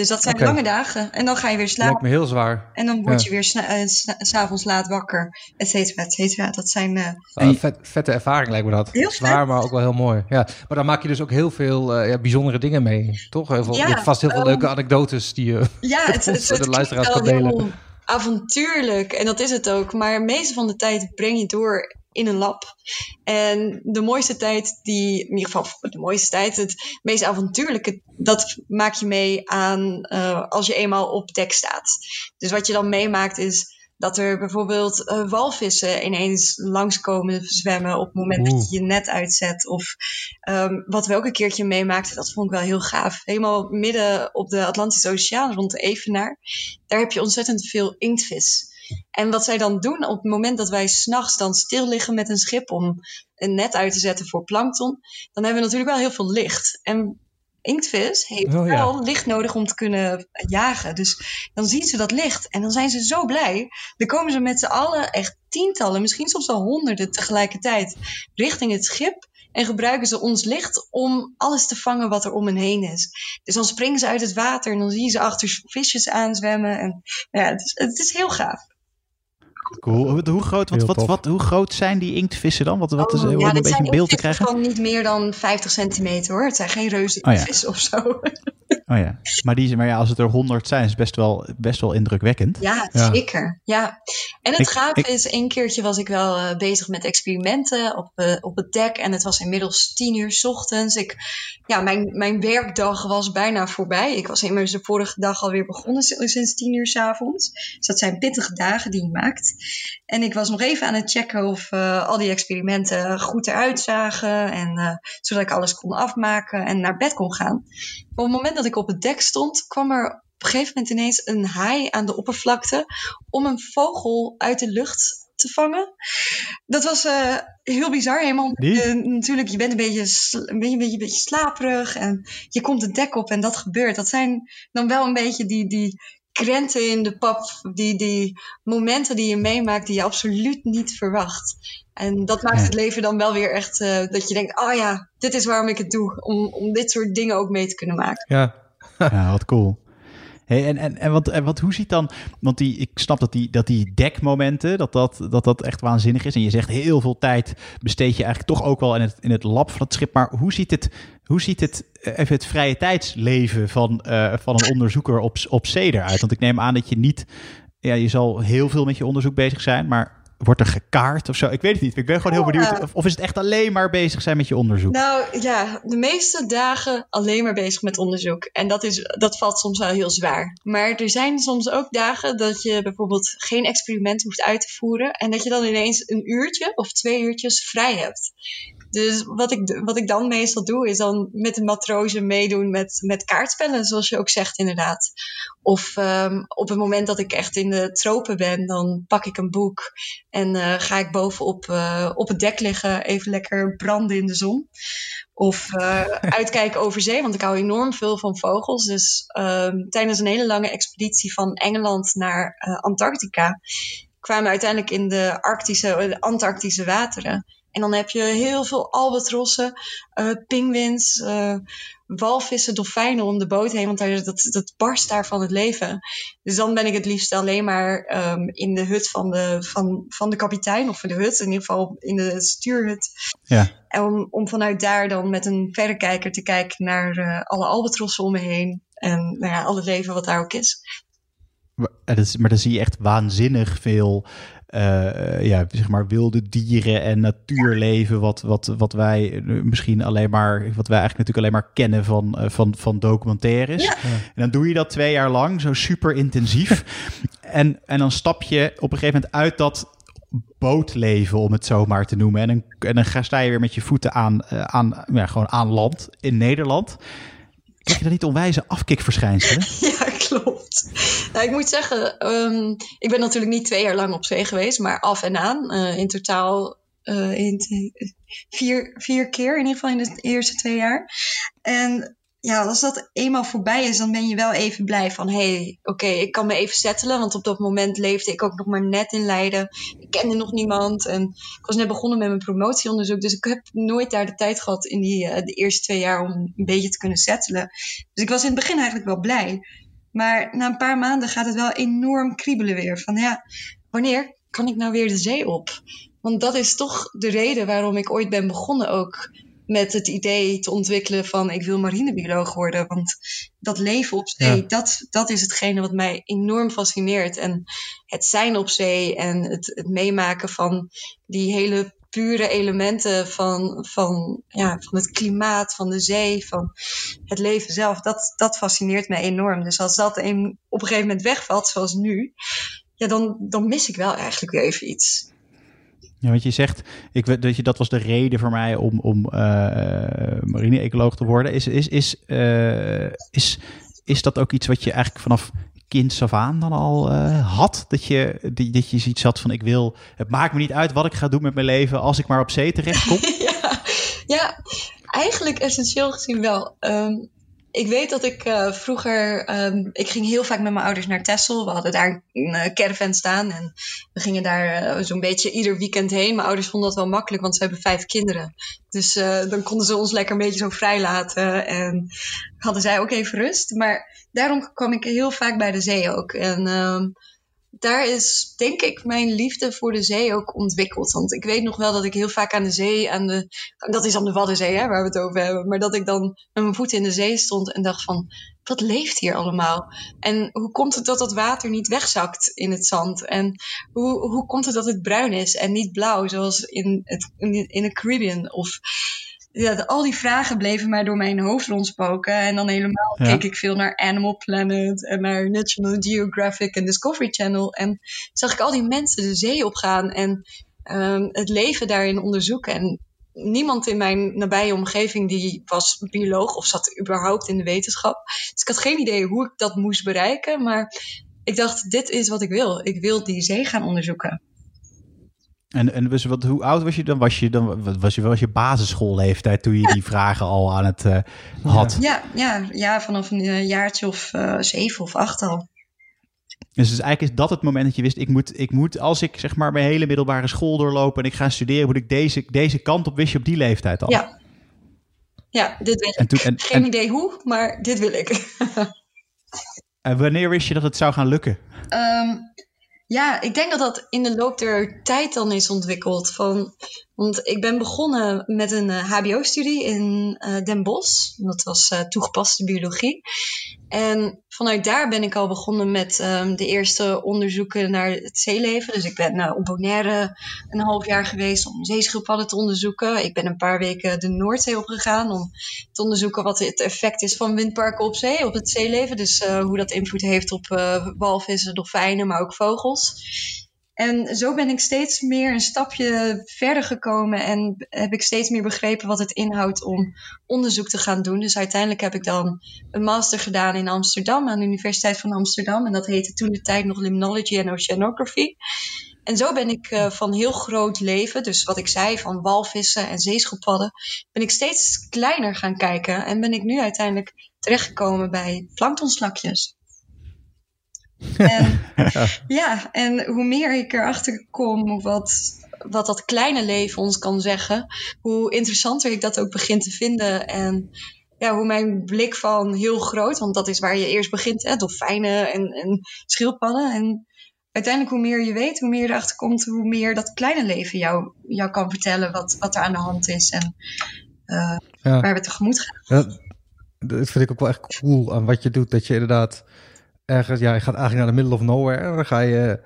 Dus dat zijn lange dagen. En dan ga je weer slapen. Lijkt me heel zwaar. En dan word Ja. je weer eh, sna- s'avonds laat wakker, et cetera, et cetera. Dat zijn... eh, Eh, vet, vette ervaring lijkt me dat. Heel Zwaar, maar ook wel heel mooi. Ja, maar dan maak je dus ook heel veel eh, ja, bijzondere dingen mee, toch? Heel veel, Ja, je hebt vast heel veel ehm, leuke anekdotes die je... Ja, (laughs) het, het, het, de luisteraars wel kan delen. heel avontuurlijk en dat is het ook. Maar de meeste van de tijd breng je door in een lab. En de mooiste tijd, die, in ieder geval de mooiste tijd, het meest avontuurlijke, dat maak je mee aan eh, als je eenmaal op dek staat. Dus wat je dan meemaakt is dat er bijvoorbeeld eh, walvissen ineens langskomen zwemmen op het moment dat je je net uitzet. Of ehm, wat we ook een keertje meemaakten, dat vond ik wel heel gaaf. Helemaal midden op de Atlantische Oceaan, rond de Evenaar. Daar heb je ontzettend veel inktvis. En wat zij dan doen op het moment dat wij s'nachts dan stil liggen met een schip om een net uit te zetten voor plankton, dan hebben we natuurlijk wel heel veel licht. En inktvis heeft Oh, ja. wel licht nodig om te kunnen jagen. Dus dan zien ze dat licht en dan zijn ze zo blij. Dan komen ze met z'n allen, echt tientallen, misschien soms wel honderden tegelijkertijd, richting het schip. En gebruiken ze ons licht om alles te vangen wat er om hen heen is. Dus dan springen ze uit het water en dan zie je ze achter visjes aanzwemmen. En ja, het is, het is heel gaaf. Cool. Hoe, groot, wat, wat, hoe groot zijn die inktvissen dan? Wat, wat is, Oh, ja, een beetje zijn een beeld te inktvissen krijgen? van niet meer dan 50 centimeter hoor. Het zijn geen reuze Oh ja. inktvissen of zo. Oh ja. Maar, die, maar ja, als het er 100 zijn, is het best wel, best wel indrukwekkend. Ja, Ja. zeker. Ja. En het ik- is, één keertje was ik wel eh, bezig met experimenten op, eh, op het dek. En het was inmiddels tien uur 's ochtends. Ik, ja, mijn, mijn werkdag was bijna voorbij. Ik was immers de vorige dag alweer begonnen si- sinds tien uur 's avonds. Dus dat zijn pittige dagen die je maakt. En ik was nog even aan het checken of eh, al die experimenten goed eruit zagen. En, eh, zodat ik alles kon afmaken en naar bed kon gaan. Maar op het moment dat ik op het dek stond, kwam er op een gegeven moment ineens een haai aan de oppervlakte om een vogel uit de lucht te vangen. Dat was eh, heel bizar. Helemaal, natuurlijk, je bent een beetje, een, beetje, een, beetje, een beetje slaperig en je komt het dek op en dat gebeurt. Dat zijn dan wel een beetje die, die krenten in de pap, die, die momenten die je meemaakt die je absoluut niet verwacht. En dat maakt Ja. het leven dan wel weer echt eh, dat je denkt, oh ja, dit is waarom ik het doe. Om, om dit soort dingen ook mee te kunnen maken. Ja, (laughs) Ja, wat cool. Hey, en, en, en, wat, en wat, hoe ziet dan, want die, ik snap dat die, dat die dekmomenten, dat dat, dat dat echt waanzinnig is. En je zegt heel veel tijd besteed je eigenlijk toch ook wel in het, in het lab van het schip. Maar hoe ziet het, hoe ziet het, eh, even het vrije tijdsleven van, uh, van een onderzoeker op, op zee eruit? Want ik neem aan dat je niet, ja, je zal heel veel met je onderzoek bezig zijn, maar Wordt er gekaart of zo? Ik weet het niet. Ik ben gewoon heel benieuwd. Of, of, is het echt alleen maar bezig zijn met je onderzoek? Nou ja, de meeste dagen alleen maar bezig met onderzoek. En dat, is, dat valt soms wel heel zwaar. Maar er zijn soms ook dagen dat je bijvoorbeeld geen experiment hoeft uit te voeren. En dat je dan ineens een uurtje of twee uurtjes vrij hebt. Dus wat ik, wat ik dan meestal doe, is dan met de matrozen meedoen met, met kaartspellen, zoals je ook zegt, inderdaad. Of um, op het moment dat ik echt in de tropen ben, dan pak ik een boek en uh, ga ik bovenop uh, op het dek liggen, even lekker branden in de zon. Of uh, (laughs) uitkijken over zee, want ik hou enorm veel van vogels. Dus um, tijdens een hele lange expeditie van Engeland naar Antarctica kwamen we uiteindelijk in de, Arctische, de Antarctische wateren. En dan heb je heel veel albatrossen, uh, pinguïns, uh, walvissen, dolfijnen om de boot heen. Want daar, dat, dat barst daar van het leven. Dus dan ben ik het liefst alleen maar um, in de hut van de, van, van de kapitein. Of in de hut, in ieder geval in de stuurhut. Ja. En om, om vanuit daar dan met een verrekijker te kijken naar uh, alle albatrossen om me heen. En nou ja, al het leven wat daar ook is. Maar, maar dan zie je echt waanzinnig veel uh, ja, zeg maar wilde dieren en natuurleven, wat, wat, wat wij misschien alleen maar, wat wij eigenlijk natuurlijk alleen maar kennen van, uh, van, van documentaires. Ja. En dan doe je dat twee jaar lang, zo super intensief. (laughs) en, en dan stap je op een gegeven moment uit dat bootleven, om het zo maar te noemen. En dan, en dan ga, sta je weer met je voeten aan, uh, aan, ja, gewoon aan land in Nederland. Krijg je dan niet onwijze afkikverschijnselen? (laughs) Ja, klopt. Nou, ik moet zeggen, um, ik ben natuurlijk niet twee jaar lang op zee geweest, maar af en aan. Uh, in totaal uh, in vier, vier keer, in ieder geval in de eerste twee jaar. En ja, als dat eenmaal voorbij is, dan ben je wel even blij van... hé, hey, oké, ik kan me even settelen. Want op dat moment leefde ik ook nog maar net in Leiden. Ik kende nog niemand. En ik was net begonnen met mijn promotieonderzoek. Dus ik heb nooit daar de tijd gehad in die, uh, de eerste twee jaar... om een beetje te kunnen settelen. Dus ik was in het begin eigenlijk wel blij. Maar na een paar maanden gaat het wel enorm kriebelen weer. Van ja, wanneer kan ik nou weer de zee op? Want dat is toch de reden waarom ik ooit ben begonnen ook met het idee te ontwikkelen van ik wil marinebioloog worden. Want dat leven op zee, ja. dat, dat is hetgene wat mij enorm fascineert. En het zijn op zee en het, het meemaken van die hele pure elementen van, van, ja, van het klimaat, van de zee, van het leven zelf, dat, dat fascineert mij enorm. Dus als dat een, op een gegeven moment wegvalt, zoals nu, ja, dan, dan mis ik wel eigenlijk weer even iets. Ja, want je zegt, ik dat je dat was de reden voor mij om, om uh, marine-ecoloog te worden. Is, is, is, uh, is, is dat ook iets wat je eigenlijk vanaf kind af aan dan al uh, had? Dat je, die, dat je zoiets had van ik wil, het maakt me niet uit wat ik ga doen met mijn leven als ik maar op zee terechtkom? (laughs) ja, ja, eigenlijk essentieel gezien wel. Um, ik weet dat ik uh, vroeger, um, ik ging heel vaak met mijn ouders naar Texel. We hadden daar een uh, caravan staan en we gingen daar uh, zo'n beetje ieder weekend heen. Mijn ouders vonden dat wel makkelijk, want ze hebben vijf kinderen. Dus dan konden ze ons lekker een beetje zo vrij laten en hadden zij ook even rust. Maar daarom kwam ik heel vaak bij de zee ook. En um, daar is denk ik mijn liefde voor de zee ook ontwikkeld. Want ik weet nog wel dat ik heel vaak aan de zee, aan de, dat is aan de Waddenzee hè, waar we het over hebben, maar dat ik dan met mijn voeten in de zee stond en dacht van, wat leeft hier allemaal? En hoe komt het dat dat water niet wegzakt in het zand? En hoe, hoe komt het dat het bruin is en niet blauw, zoals in, het, in, in de Caribbean? Of ja, de, al die vragen bleven mij door mijn hoofd rondspoken. En dan helemaal ja. keek ik veel naar Animal Planet en naar National Geographic en Discovery Channel. En zag ik al die mensen de zee opgaan en um, het leven daarin onderzoeken. En niemand in mijn nabije omgeving die was bioloog of zat überhaupt in de wetenschap. Dus ik had geen idee hoe ik dat moest bereiken. Maar ik dacht, dit is wat ik wil. Ik wil die zee gaan onderzoeken. En, en dus wat, hoe oud was je dan? Was je dan was je, was je basisschoolleeftijd toen je ja. die vragen al aan het uh, had? Ja, ja, ja, vanaf een jaartje of uh, zeven of acht al. Dus, dus eigenlijk is dat het moment dat je wist, ik moet, ik moet als ik zeg maar mijn hele middelbare school doorloop en ik ga studeren, moet ik deze, deze kant op, wist je op die leeftijd al? Ja, ja dit wil ik. En toen, en, Geen en, idee hoe, maar dit wil ik. (laughs) En wanneer wist je dat het zou gaan lukken? Ehm, ja, ik denk dat dat in de loop der tijd dan is ontwikkeld. Van, want ik ben begonnen met een HBO-studie in uh, Den Bosch. Dat was uh, toegepaste biologie. En vanuit daar ben ik al begonnen met um, de eerste onderzoeken naar het zeeleven. Dus ik ben op Bonaire een half jaar geweest om zeeschildpadden te onderzoeken. Ik ben een paar weken de Noordzee opgegaan om te onderzoeken wat het effect is van windparken op zee, op het zeeleven. Dus hoe dat invloed heeft op walvissen, dolfijnen, maar ook vogels. En zo ben ik steeds meer een stapje verder gekomen en heb ik steeds meer begrepen wat het inhoudt om onderzoek te gaan doen. Dus uiteindelijk heb ik dan een master gedaan in Amsterdam aan de Universiteit van Amsterdam. En dat heette toen de tijd nog Limnology en Oceanography. En zo ben ik uh, van heel groot leven, dus wat ik zei van walvissen en zeeschildpadden, ben ik steeds kleiner gaan kijken. En ben ik nu uiteindelijk terechtgekomen bij planktonslakjes. En, (laughs) ja. ja, en hoe meer ik erachter kom wat, wat dat kleine leven ons kan zeggen, hoe interessanter ik dat ook begin te vinden. En ja, hoe mijn blik van heel groot, want dat is waar je eerst begint, hè, dolfijnen en, en schildpadden. En uiteindelijk, hoe meer je weet, hoe meer je erachter komt, hoe meer dat kleine leven jou, jou kan vertellen wat, wat er aan de hand is en uh, ja. waar we tegemoet gaan. Ja, dat vind ik ook wel echt cool aan wat je doet, dat je inderdaad ergens, ja, je gaat eigenlijk naar de middle of nowhere. En dan ga je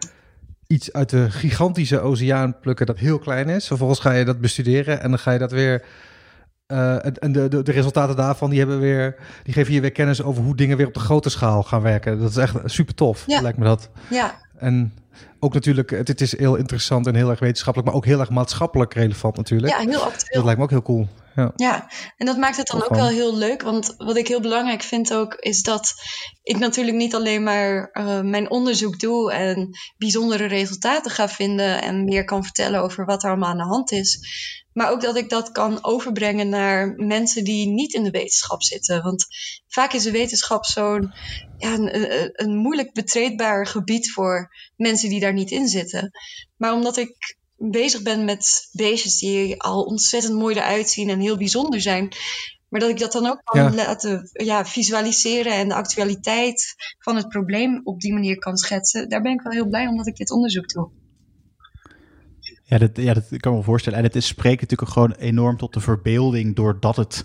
iets uit de gigantische oceaan plukken dat heel klein is. Vervolgens ga je dat bestuderen en dan ga je dat weer. Uh, en de, de, de, resultaten daarvan die hebben weer, die geven je weer kennis over hoe dingen weer op de grote schaal gaan werken. Dat is echt super tof, ja. lijkt me dat. Ja. En ook natuurlijk, het, het, is heel interessant en heel erg wetenschappelijk, maar ook heel erg maatschappelijk relevant natuurlijk. Ja, heel actueel. Dat lijkt me ook heel cool. Ja. ja, en dat maakt het dan ook wel heel leuk. Want wat ik heel belangrijk vind ook, is dat ik natuurlijk niet alleen maar uh, mijn onderzoek doe en bijzondere resultaten ga vinden en meer kan vertellen over wat er allemaal aan de hand is. Maar ook dat ik dat kan overbrengen naar mensen die niet in de wetenschap zitten. Want vaak is de wetenschap zo'n ja, een, een moeilijk betreedbaar gebied voor mensen die daar niet in zitten. Maar omdat ik bezig ben met beestjes die al ontzettend mooi eruit zien en heel bijzonder zijn. Maar dat ik dat dan ook kan ja. laten ja, visualiseren en de actualiteit van het probleem op die manier kan schetsen. Daar ben ik wel heel blij omdat ik dit onderzoek doe. Ja, dat, ja, dat kan me wel voorstellen. En het is, spreekt natuurlijk gewoon enorm tot de verbeelding doordat het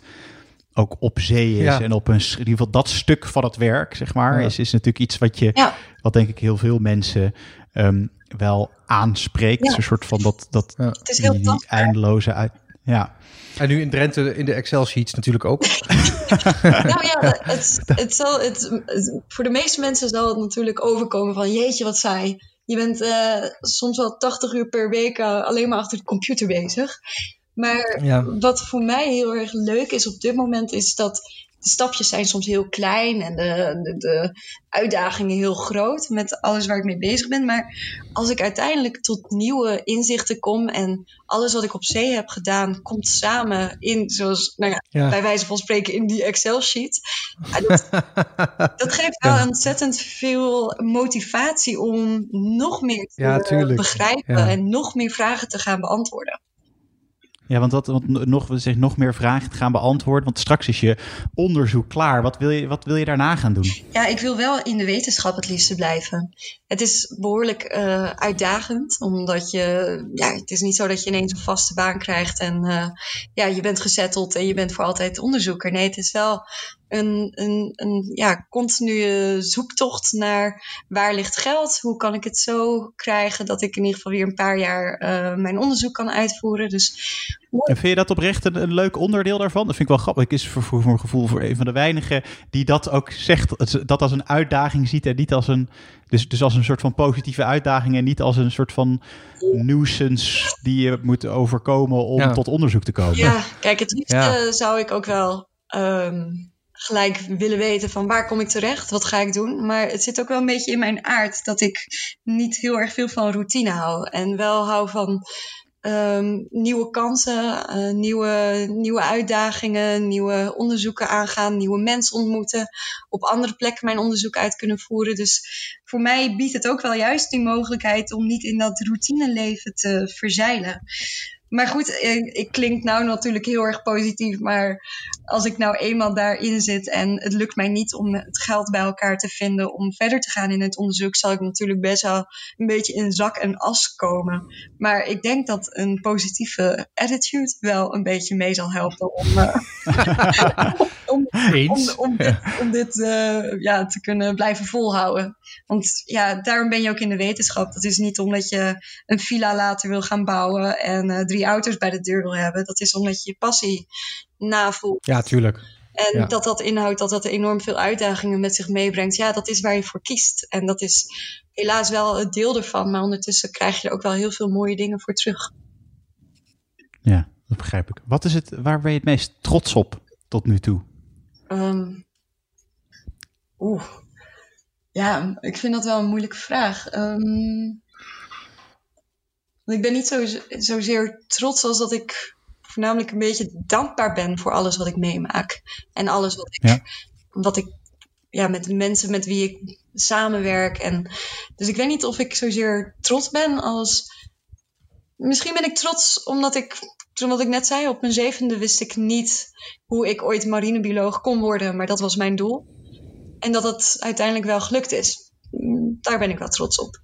ook op zee is. Ja. En op een, in ieder geval dat stuk van het werk, zeg maar, ja. is, is natuurlijk iets wat je, ja. wat denk ik heel veel mensen um, wel aanspreekt. Een soort van dat, dat het is heel die, die eindeloze uit. Ja. En nu in Drenthe in de Excel-sheets natuurlijk ook. (laughs) nou ja, (laughs) het, het zal, het, voor de meeste mensen zal het natuurlijk overkomen van jeetje wat saai. Je bent uh, soms wel 80 uur per week uh, alleen maar achter de computer bezig. Maar ja. wat voor mij heel erg leuk is op dit moment is dat de stapjes zijn soms heel klein en de, de, de, uitdagingen heel groot met alles waar ik mee bezig ben. Maar als ik uiteindelijk tot nieuwe inzichten kom en alles wat ik op zee heb gedaan komt samen in, zoals nou ja, ja. bij wijze van spreken, in die Excel-sheet. Dat, (laughs) dat, geeft wel ja. ontzettend veel motivatie om nog meer te begrijpen en nog meer vragen te gaan beantwoorden. Ja, want, want nog, zeg, nog meer vragen te gaan beantwoorden. Want straks is je onderzoek klaar. Wat wil, je, wat wil je daarna gaan doen? Ja, ik wil wel in de wetenschap het liefste blijven. Het is behoorlijk uh, uitdagend. Omdat je, ja, het is niet zo dat je ineens een vaste baan krijgt. En uh, ja, je bent gezetteld en je bent voor altijd onderzoeker. Nee, het is wel een, een, een ja, continue zoektocht naar waar ligt geld? Hoe kan ik het zo krijgen dat ik in ieder geval weer een paar jaar uh, mijn onderzoek kan uitvoeren? Dus, en vind je dat oprecht een, een, leuk onderdeel daarvan? Dat vind ik wel grappig. Ik is voor, voor, voor gevoel voor een van de weinigen die dat ook zegt. Dat als een uitdaging ziet en niet als een. Dus, dus als een soort van positieve uitdaging en niet als een soort van nuisance die je moet overkomen om ja. tot onderzoek te komen. Ja, kijk, het liefst ja. zou ik ook wel. Um, gelijk willen weten van waar kom ik terecht, wat ga ik doen. Maar het zit ook wel een beetje in mijn aard dat ik niet heel erg veel van routine hou. En wel hou van um, nieuwe kansen, uh, nieuwe, nieuwe uitdagingen, nieuwe onderzoeken aangaan, nieuwe mensen ontmoeten, op andere plekken mijn onderzoek uit kunnen voeren. Dus voor mij biedt het ook wel juist die mogelijkheid om niet in dat routineleven te verzeilen. Maar goed, ik, ik klink nou natuurlijk heel erg positief. Maar als ik nou eenmaal daarin zit en het lukt mij niet om het geld bij elkaar te vinden om verder te gaan in het onderzoek, zal ik natuurlijk best wel een beetje in zak en as komen. Maar ik denk dat een positieve attitude wel een beetje mee zal helpen om, uh, (laughs) om, om, om, dit, om dit uh, ja, te kunnen blijven volhouden. Want ja, daarom ben je ook in de wetenschap. Dat is niet omdat je een villa later wil gaan bouwen en uh, drie auto's bij de deur wil hebben. Dat is omdat je je passie navoelt. Ja, tuurlijk. En Ja. dat dat inhoudt dat dat enorm veel uitdagingen met zich meebrengt. Ja, dat is waar je voor kiest. En dat is helaas wel het deel ervan. Maar ondertussen krijg je er ook wel heel veel mooie dingen voor terug. Ja, dat begrijp ik. Wat is het, waar ben je het meest trots op tot nu toe? Um, Oeh. Ja, ik vind dat wel een moeilijke vraag. Um, ik ben niet zo, zozeer trots als dat ik voornamelijk een beetje dankbaar ben voor alles wat ik meemaak. En alles wat ik, ja. wat ik ja, met de mensen met wie ik samenwerk. En, dus ik weet niet of ik zozeer trots ben als. Misschien ben ik trots omdat ik, toen wat ik net zei, op mijn zevende wist ik niet hoe ik ooit marinebioloog kon worden, maar dat was mijn doel. En dat het uiteindelijk wel gelukt is. Daar ben ik wel trots op.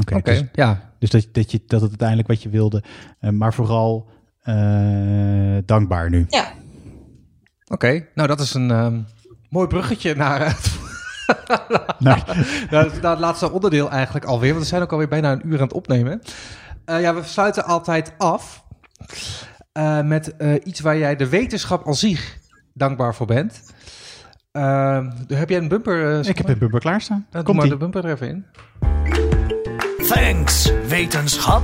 Oké, okay, dus, ja. dus dat, dat, je, dat het uiteindelijk wat je wilde, uh, maar vooral uh, dankbaar nu. Ja. Oké, okay, nou dat is een um, mooi bruggetje naar het, (laughs) naar, (laughs) naar, naar het laatste onderdeel eigenlijk alweer. Want we zijn ook alweer bijna een uur aan het opnemen. Uh, ja, we sluiten altijd af uh, met iets waar jij de wetenschap al zich dankbaar voor bent. Uh, heb jij een bumper? Uh, ik heb een bumper klaarstaan. Uh, Kom maar de bumper er even in. Thanks, wetenschap.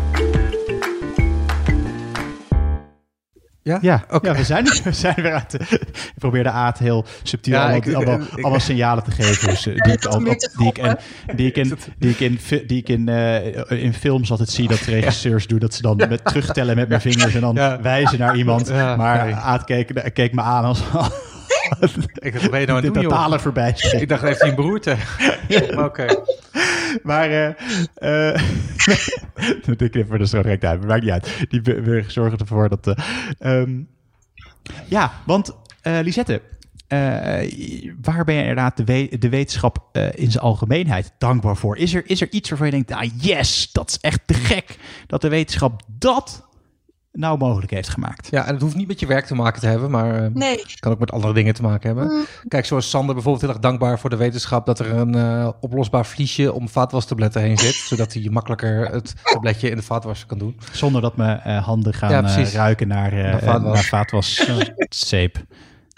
Ja, ja, okay. ja we, zijn, (laughs) we zijn weer uit. De, ik probeerde Aad heel subtiel ja, allemaal, ik, allemaal, ik, allemaal, signalen te geven. Dus, die, (laughs) ik al, die, ik en, die ik in, die ik in, (laughs) die ik in, uh, in films altijd zie dat regisseurs doen. Dat ze dan met, terugtellen met mijn vingers en dan ja. wijzen naar iemand. maar nee. Aad keek, keek me aan als... ik dacht, ben je nou de doen, totale voorbij. Ik dacht, heeft hij een beroerte? ja. Oké. Okay. Maar (laughs) uh, uh, ik er zo direct uit, maakt niet uit. Die zorgen ervoor dat... Uh, um, ja, want Lisette, waar ben je inderdaad de, de wetenschap in zijn algemeenheid dankbaar voor? Is er, is er iets waarvan je denkt, ah yes, dat is echt te gek dat de wetenschap dat nou mogelijk heeft gemaakt. Ja, en het hoeft niet met je werk te maken te hebben, maar uh, nee. kan ook met andere dingen te maken hebben. Mm. Kijk, zoals Sander bijvoorbeeld heel erg dankbaar voor de wetenschap dat er een uh, oplosbaar vliesje om vaatwastabletten heen zit, (laughs) zodat hij makkelijker het tabletje in de vaatwasser kan doen. Zonder dat mijn uh, handen gaan ja, ruiken naar, naar vaatwas. (laughs)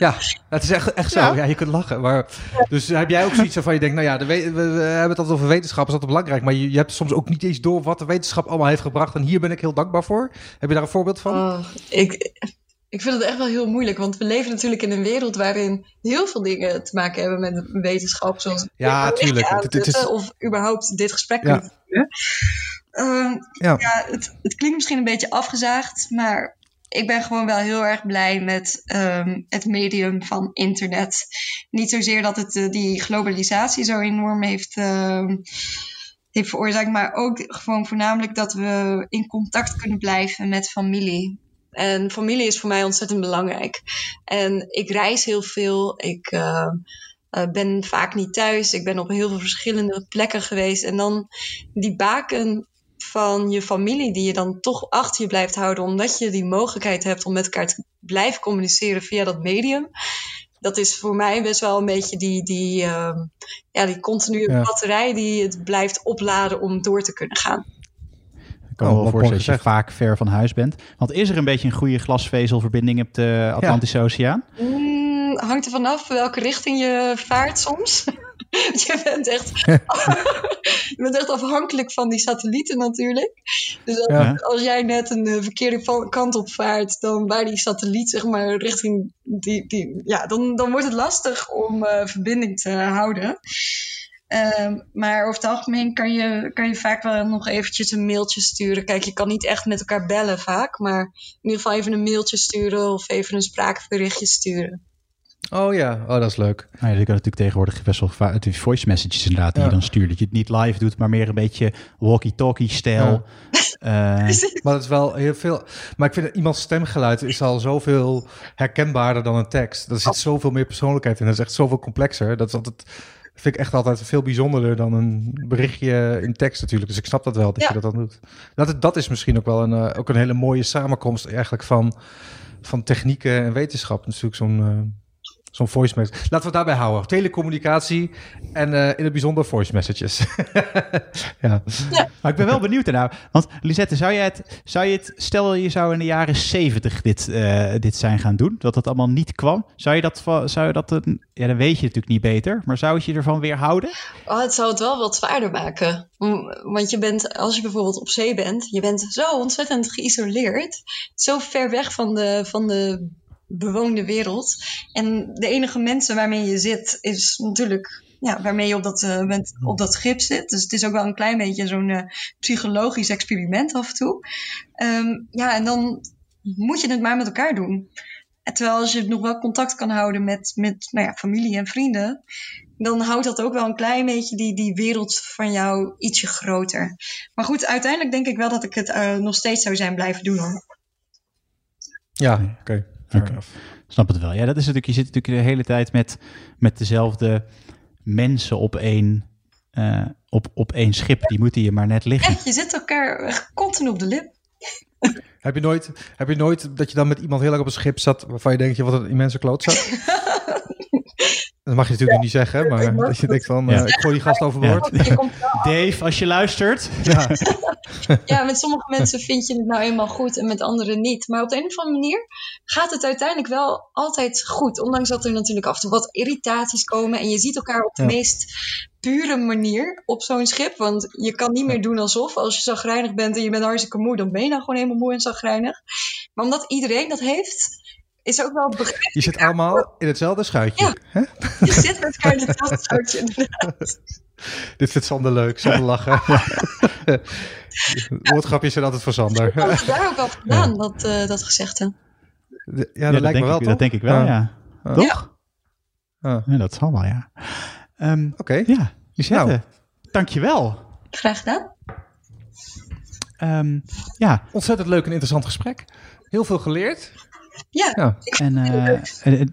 Ja, het is echt, echt zo. Ja. ja. je kunt lachen. Maar, dus heb jij ook zoiets waarvan je denkt, nou ja, de we, hebben het altijd over wetenschap, is altijd belangrijk. Maar je, je, hebt soms ook niet eens door wat de wetenschap allemaal heeft gebracht. En hier ben ik heel dankbaar voor. Heb je daar een voorbeeld van? Oh, ik, ik vind het echt wel heel moeilijk. Want we leven natuurlijk in een wereld waarin heel veel dingen te maken hebben met wetenschap. Zoals ja, tuurlijk. Het, het is... Of überhaupt dit gesprek ja. kunnen um, ja. ja het, het klinkt misschien een beetje afgezaagd, maar ik ben gewoon wel heel erg blij met um, het medium van internet. Niet zozeer dat het uh, die globalisatie zo enorm heeft, uh, heeft veroorzaakt, maar ook gewoon voornamelijk dat we in contact kunnen blijven met familie. En familie is voor mij ontzettend belangrijk. En ik reis heel veel. Ik uh, ben vaak niet thuis. Ik ben op heel veel verschillende plekken geweest. En dan die baken van je familie die je dan toch achter je blijft houden, omdat je die mogelijkheid hebt om met elkaar te blijven communiceren via dat medium. Dat is voor mij best wel een beetje die, die, uh, ja, die continue ja. batterij die het blijft opladen om door te kunnen gaan. Ik kan me oh, wel voorstellen dat je vaak ver van huis bent. Want is er een beetje een goede glasvezelverbinding op de Atlantische ja. Oceaan? Mm, hangt er vanaf welke richting je vaart soms. (laughs) je bent echt, (laughs) (laughs) je bent echt afhankelijk van die satellieten natuurlijk. Dus als, ja. als jij net een uh, verkeerde kant op vaart, dan waar die satelliet zeg maar richting die, die ja, dan, dan wordt het lastig om uh, verbinding te houden. Uh, maar over het algemeen kan je, kan je vaak wel nog eventjes een mailtje sturen. Kijk, je kan niet echt met elkaar bellen vaak, maar in ieder geval even een mailtje sturen of even een spraakberichtje sturen. Oh ja, oh, dat is leuk. Nou ja, je kan natuurlijk tegenwoordig best wel vaak voice messages inderdaad die ja. je dan stuurt. Dat je het niet live doet, maar meer een beetje walkie-talkie stijl. (laughs) Eh. (laughs) Maar het is wel heel veel. Maar ik vind dat iemands stemgeluid is al zoveel herkenbaarder dan een tekst. Er zit zoveel meer persoonlijkheid in. Dat is echt zoveel complexer. Dat is altijd. Vind ik echt altijd veel bijzonderder dan een berichtje in tekst natuurlijk. Dus ik snap dat wel dat Ja. je dat dan doet. Dat, is- dat is misschien ook wel een, eh, ook een hele mooie samenkomst eigenlijk van, van technieken en wetenschap. Natuurlijk zo'n eh, zo'n voice message. Laten we het daarbij houden. Telecommunicatie en eh, in het bijzonder voice messages. (laughs) ja. Maar ik ben wel benieuwd daarna. Want Lisette, zou je het, zou je het stel je zou in de jaren 70 dit, eh, dit zijn gaan doen, dat het allemaal niet kwam, zou je dat, zou je dat, een- ja, dan weet je natuurlijk niet beter, maar zou het je ervan weerhouden? Oh, het zou het wel wat zwaarder maken. Mm, Want je bent, als je bijvoorbeeld op zee bent, je bent zo ontzettend geïsoleerd. Zo ver weg van de, van de bewoonde wereld. En de enige mensen waarmee je zit, is natuurlijk ja, waarmee je op dat, eh, bent, op dat schip zit. Dus het is ook wel een klein beetje zo'n eh, psychologisch experiment af en toe. Ehm, ja, en dan moet je het maar met elkaar doen. En terwijl als je nog wel contact kan houden met, met nou ja, familie en vrienden, dan houdt dat ook wel een klein beetje die, die wereld van jou ietsje groter. Maar goed, uiteindelijk denk ik wel dat ik het eh, nog steeds zou zijn blijven doen. Ja, oké. Snap het wel. Ja, dat is natuurlijk, je zit natuurlijk de hele tijd met, met dezelfde mensen op één, eh, op, op één schip. Die moeten je maar net liggen. Je zit elkaar continu op de lip. Heb je, nooit, heb je nooit dat je dan met iemand heel erg op een schip zat waarvan je denkt, je wat een immense klootzak? (laughs) dat mag je natuurlijk niet zeggen, maar dat je denkt van, Ja. eh, ik gooi die gast overboord. Dave, als je luistert. (laughs) Ja. Met sommige mensen vind je het nou eenmaal goed en met anderen niet. Maar op de een of andere manier gaat het uiteindelijk wel altijd goed. Ondanks dat er natuurlijk af en toe wat irritaties komen. En je ziet elkaar op de Ja. meest pure manier op zo'n schip. Want je kan niet meer doen alsof. Als je zagrijnig bent en je bent hartstikke moe, dan ben je dan gewoon helemaal moe en zagrijnig. Maar omdat iedereen dat heeft, is ook wel begrip. Je zit allemaal in hetzelfde schuitje. Ja. Hè? Je zit met elkaar in hetzelfde schuitje. (laughs) inderdaad. Dit vindt Sander leuk, Sander lachen. (laughs) Woordgrapjes zijn altijd voor Sander. Ik had het daar ook al gedaan, dat, eh, dat gezegde. Ja, dat, lijkt denk me wel, ik, toch? Dat denk ik wel, Ja. ja. Ja. Toch? Ja. Ja, dat zal wel, ja. Ehm, Oké. ja, Lisette, Nou. dankjewel. Graag gedaan. Ehm, ja, Ontzettend leuk en interessant gesprek. Heel veel geleerd. Ja, Ja. en eh, eh, eh,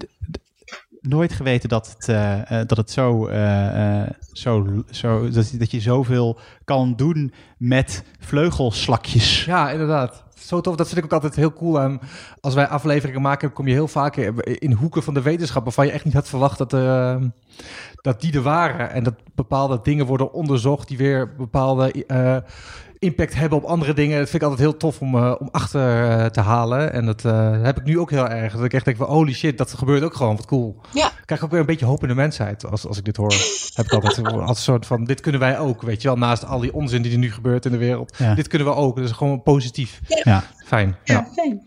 nooit geweten dat het, eh, eh, dat het zo, eh, eh, zo, zo dat, dat je zoveel kan doen met vleugelslakjes. Ja, inderdaad. Zo tof. Dat vind ik ook altijd heel cool aan. Als wij afleveringen maken, kom je heel vaak in hoeken van de wetenschap waarvan je echt niet had verwacht dat, eh, dat die er waren. En dat bepaalde dingen worden onderzocht die weer bepaalde eh, impact hebben op andere dingen. Dat vind ik altijd heel tof om, eh, om achter eh, te halen. En dat eh, heb ik nu ook heel erg. Dat ik echt denk van, holy shit, dat gebeurt ook gewoon. Wat cool. Ja. Ik krijg ook weer een beetje hoop in de mensheid als, als ik dit hoor. (laughs) heb ik altijd als een soort van, dit kunnen wij ook, weet je wel. Naast al die onzin die er nu gebeurt in de wereld. Ja. Dit kunnen we ook. Dat is gewoon positief. Ja. Fijn. ja, Ja. fijn.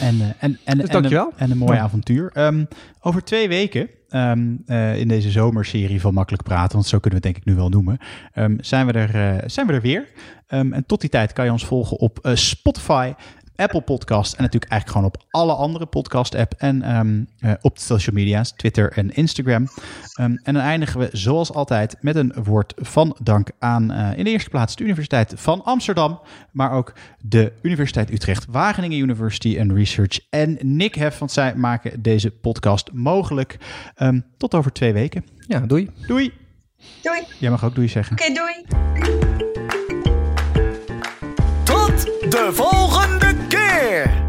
En, eh, en, en, Dus en, dankjewel. een, en een mooi Ja. avontuur. Ehm, over twee weken, ehm, eh, in deze zomerserie van Makkelijk Praten, want zo kunnen we het denk ik nu wel noemen, ehm, zijn, we er, eh, zijn we er weer. Ehm, en tot die tijd kan je ons volgen op eh, Spotify, Apple Podcast en natuurlijk eigenlijk gewoon op alle andere podcast-app en ehm, eh, op de social media's, Twitter en Instagram. Ehm, en dan eindigen we zoals altijd met een woord van dank aan eh, in de eerste plaats de Universiteit van Amsterdam, maar ook de Universiteit Utrecht, Wageningen University and Research en Nick Hef, want zij maken deze podcast mogelijk. Ehm, tot over twee weken. ja, doei. Doei! Doei. Jij mag ook doei zeggen. Oké, doei. Tot de volgende Yeah.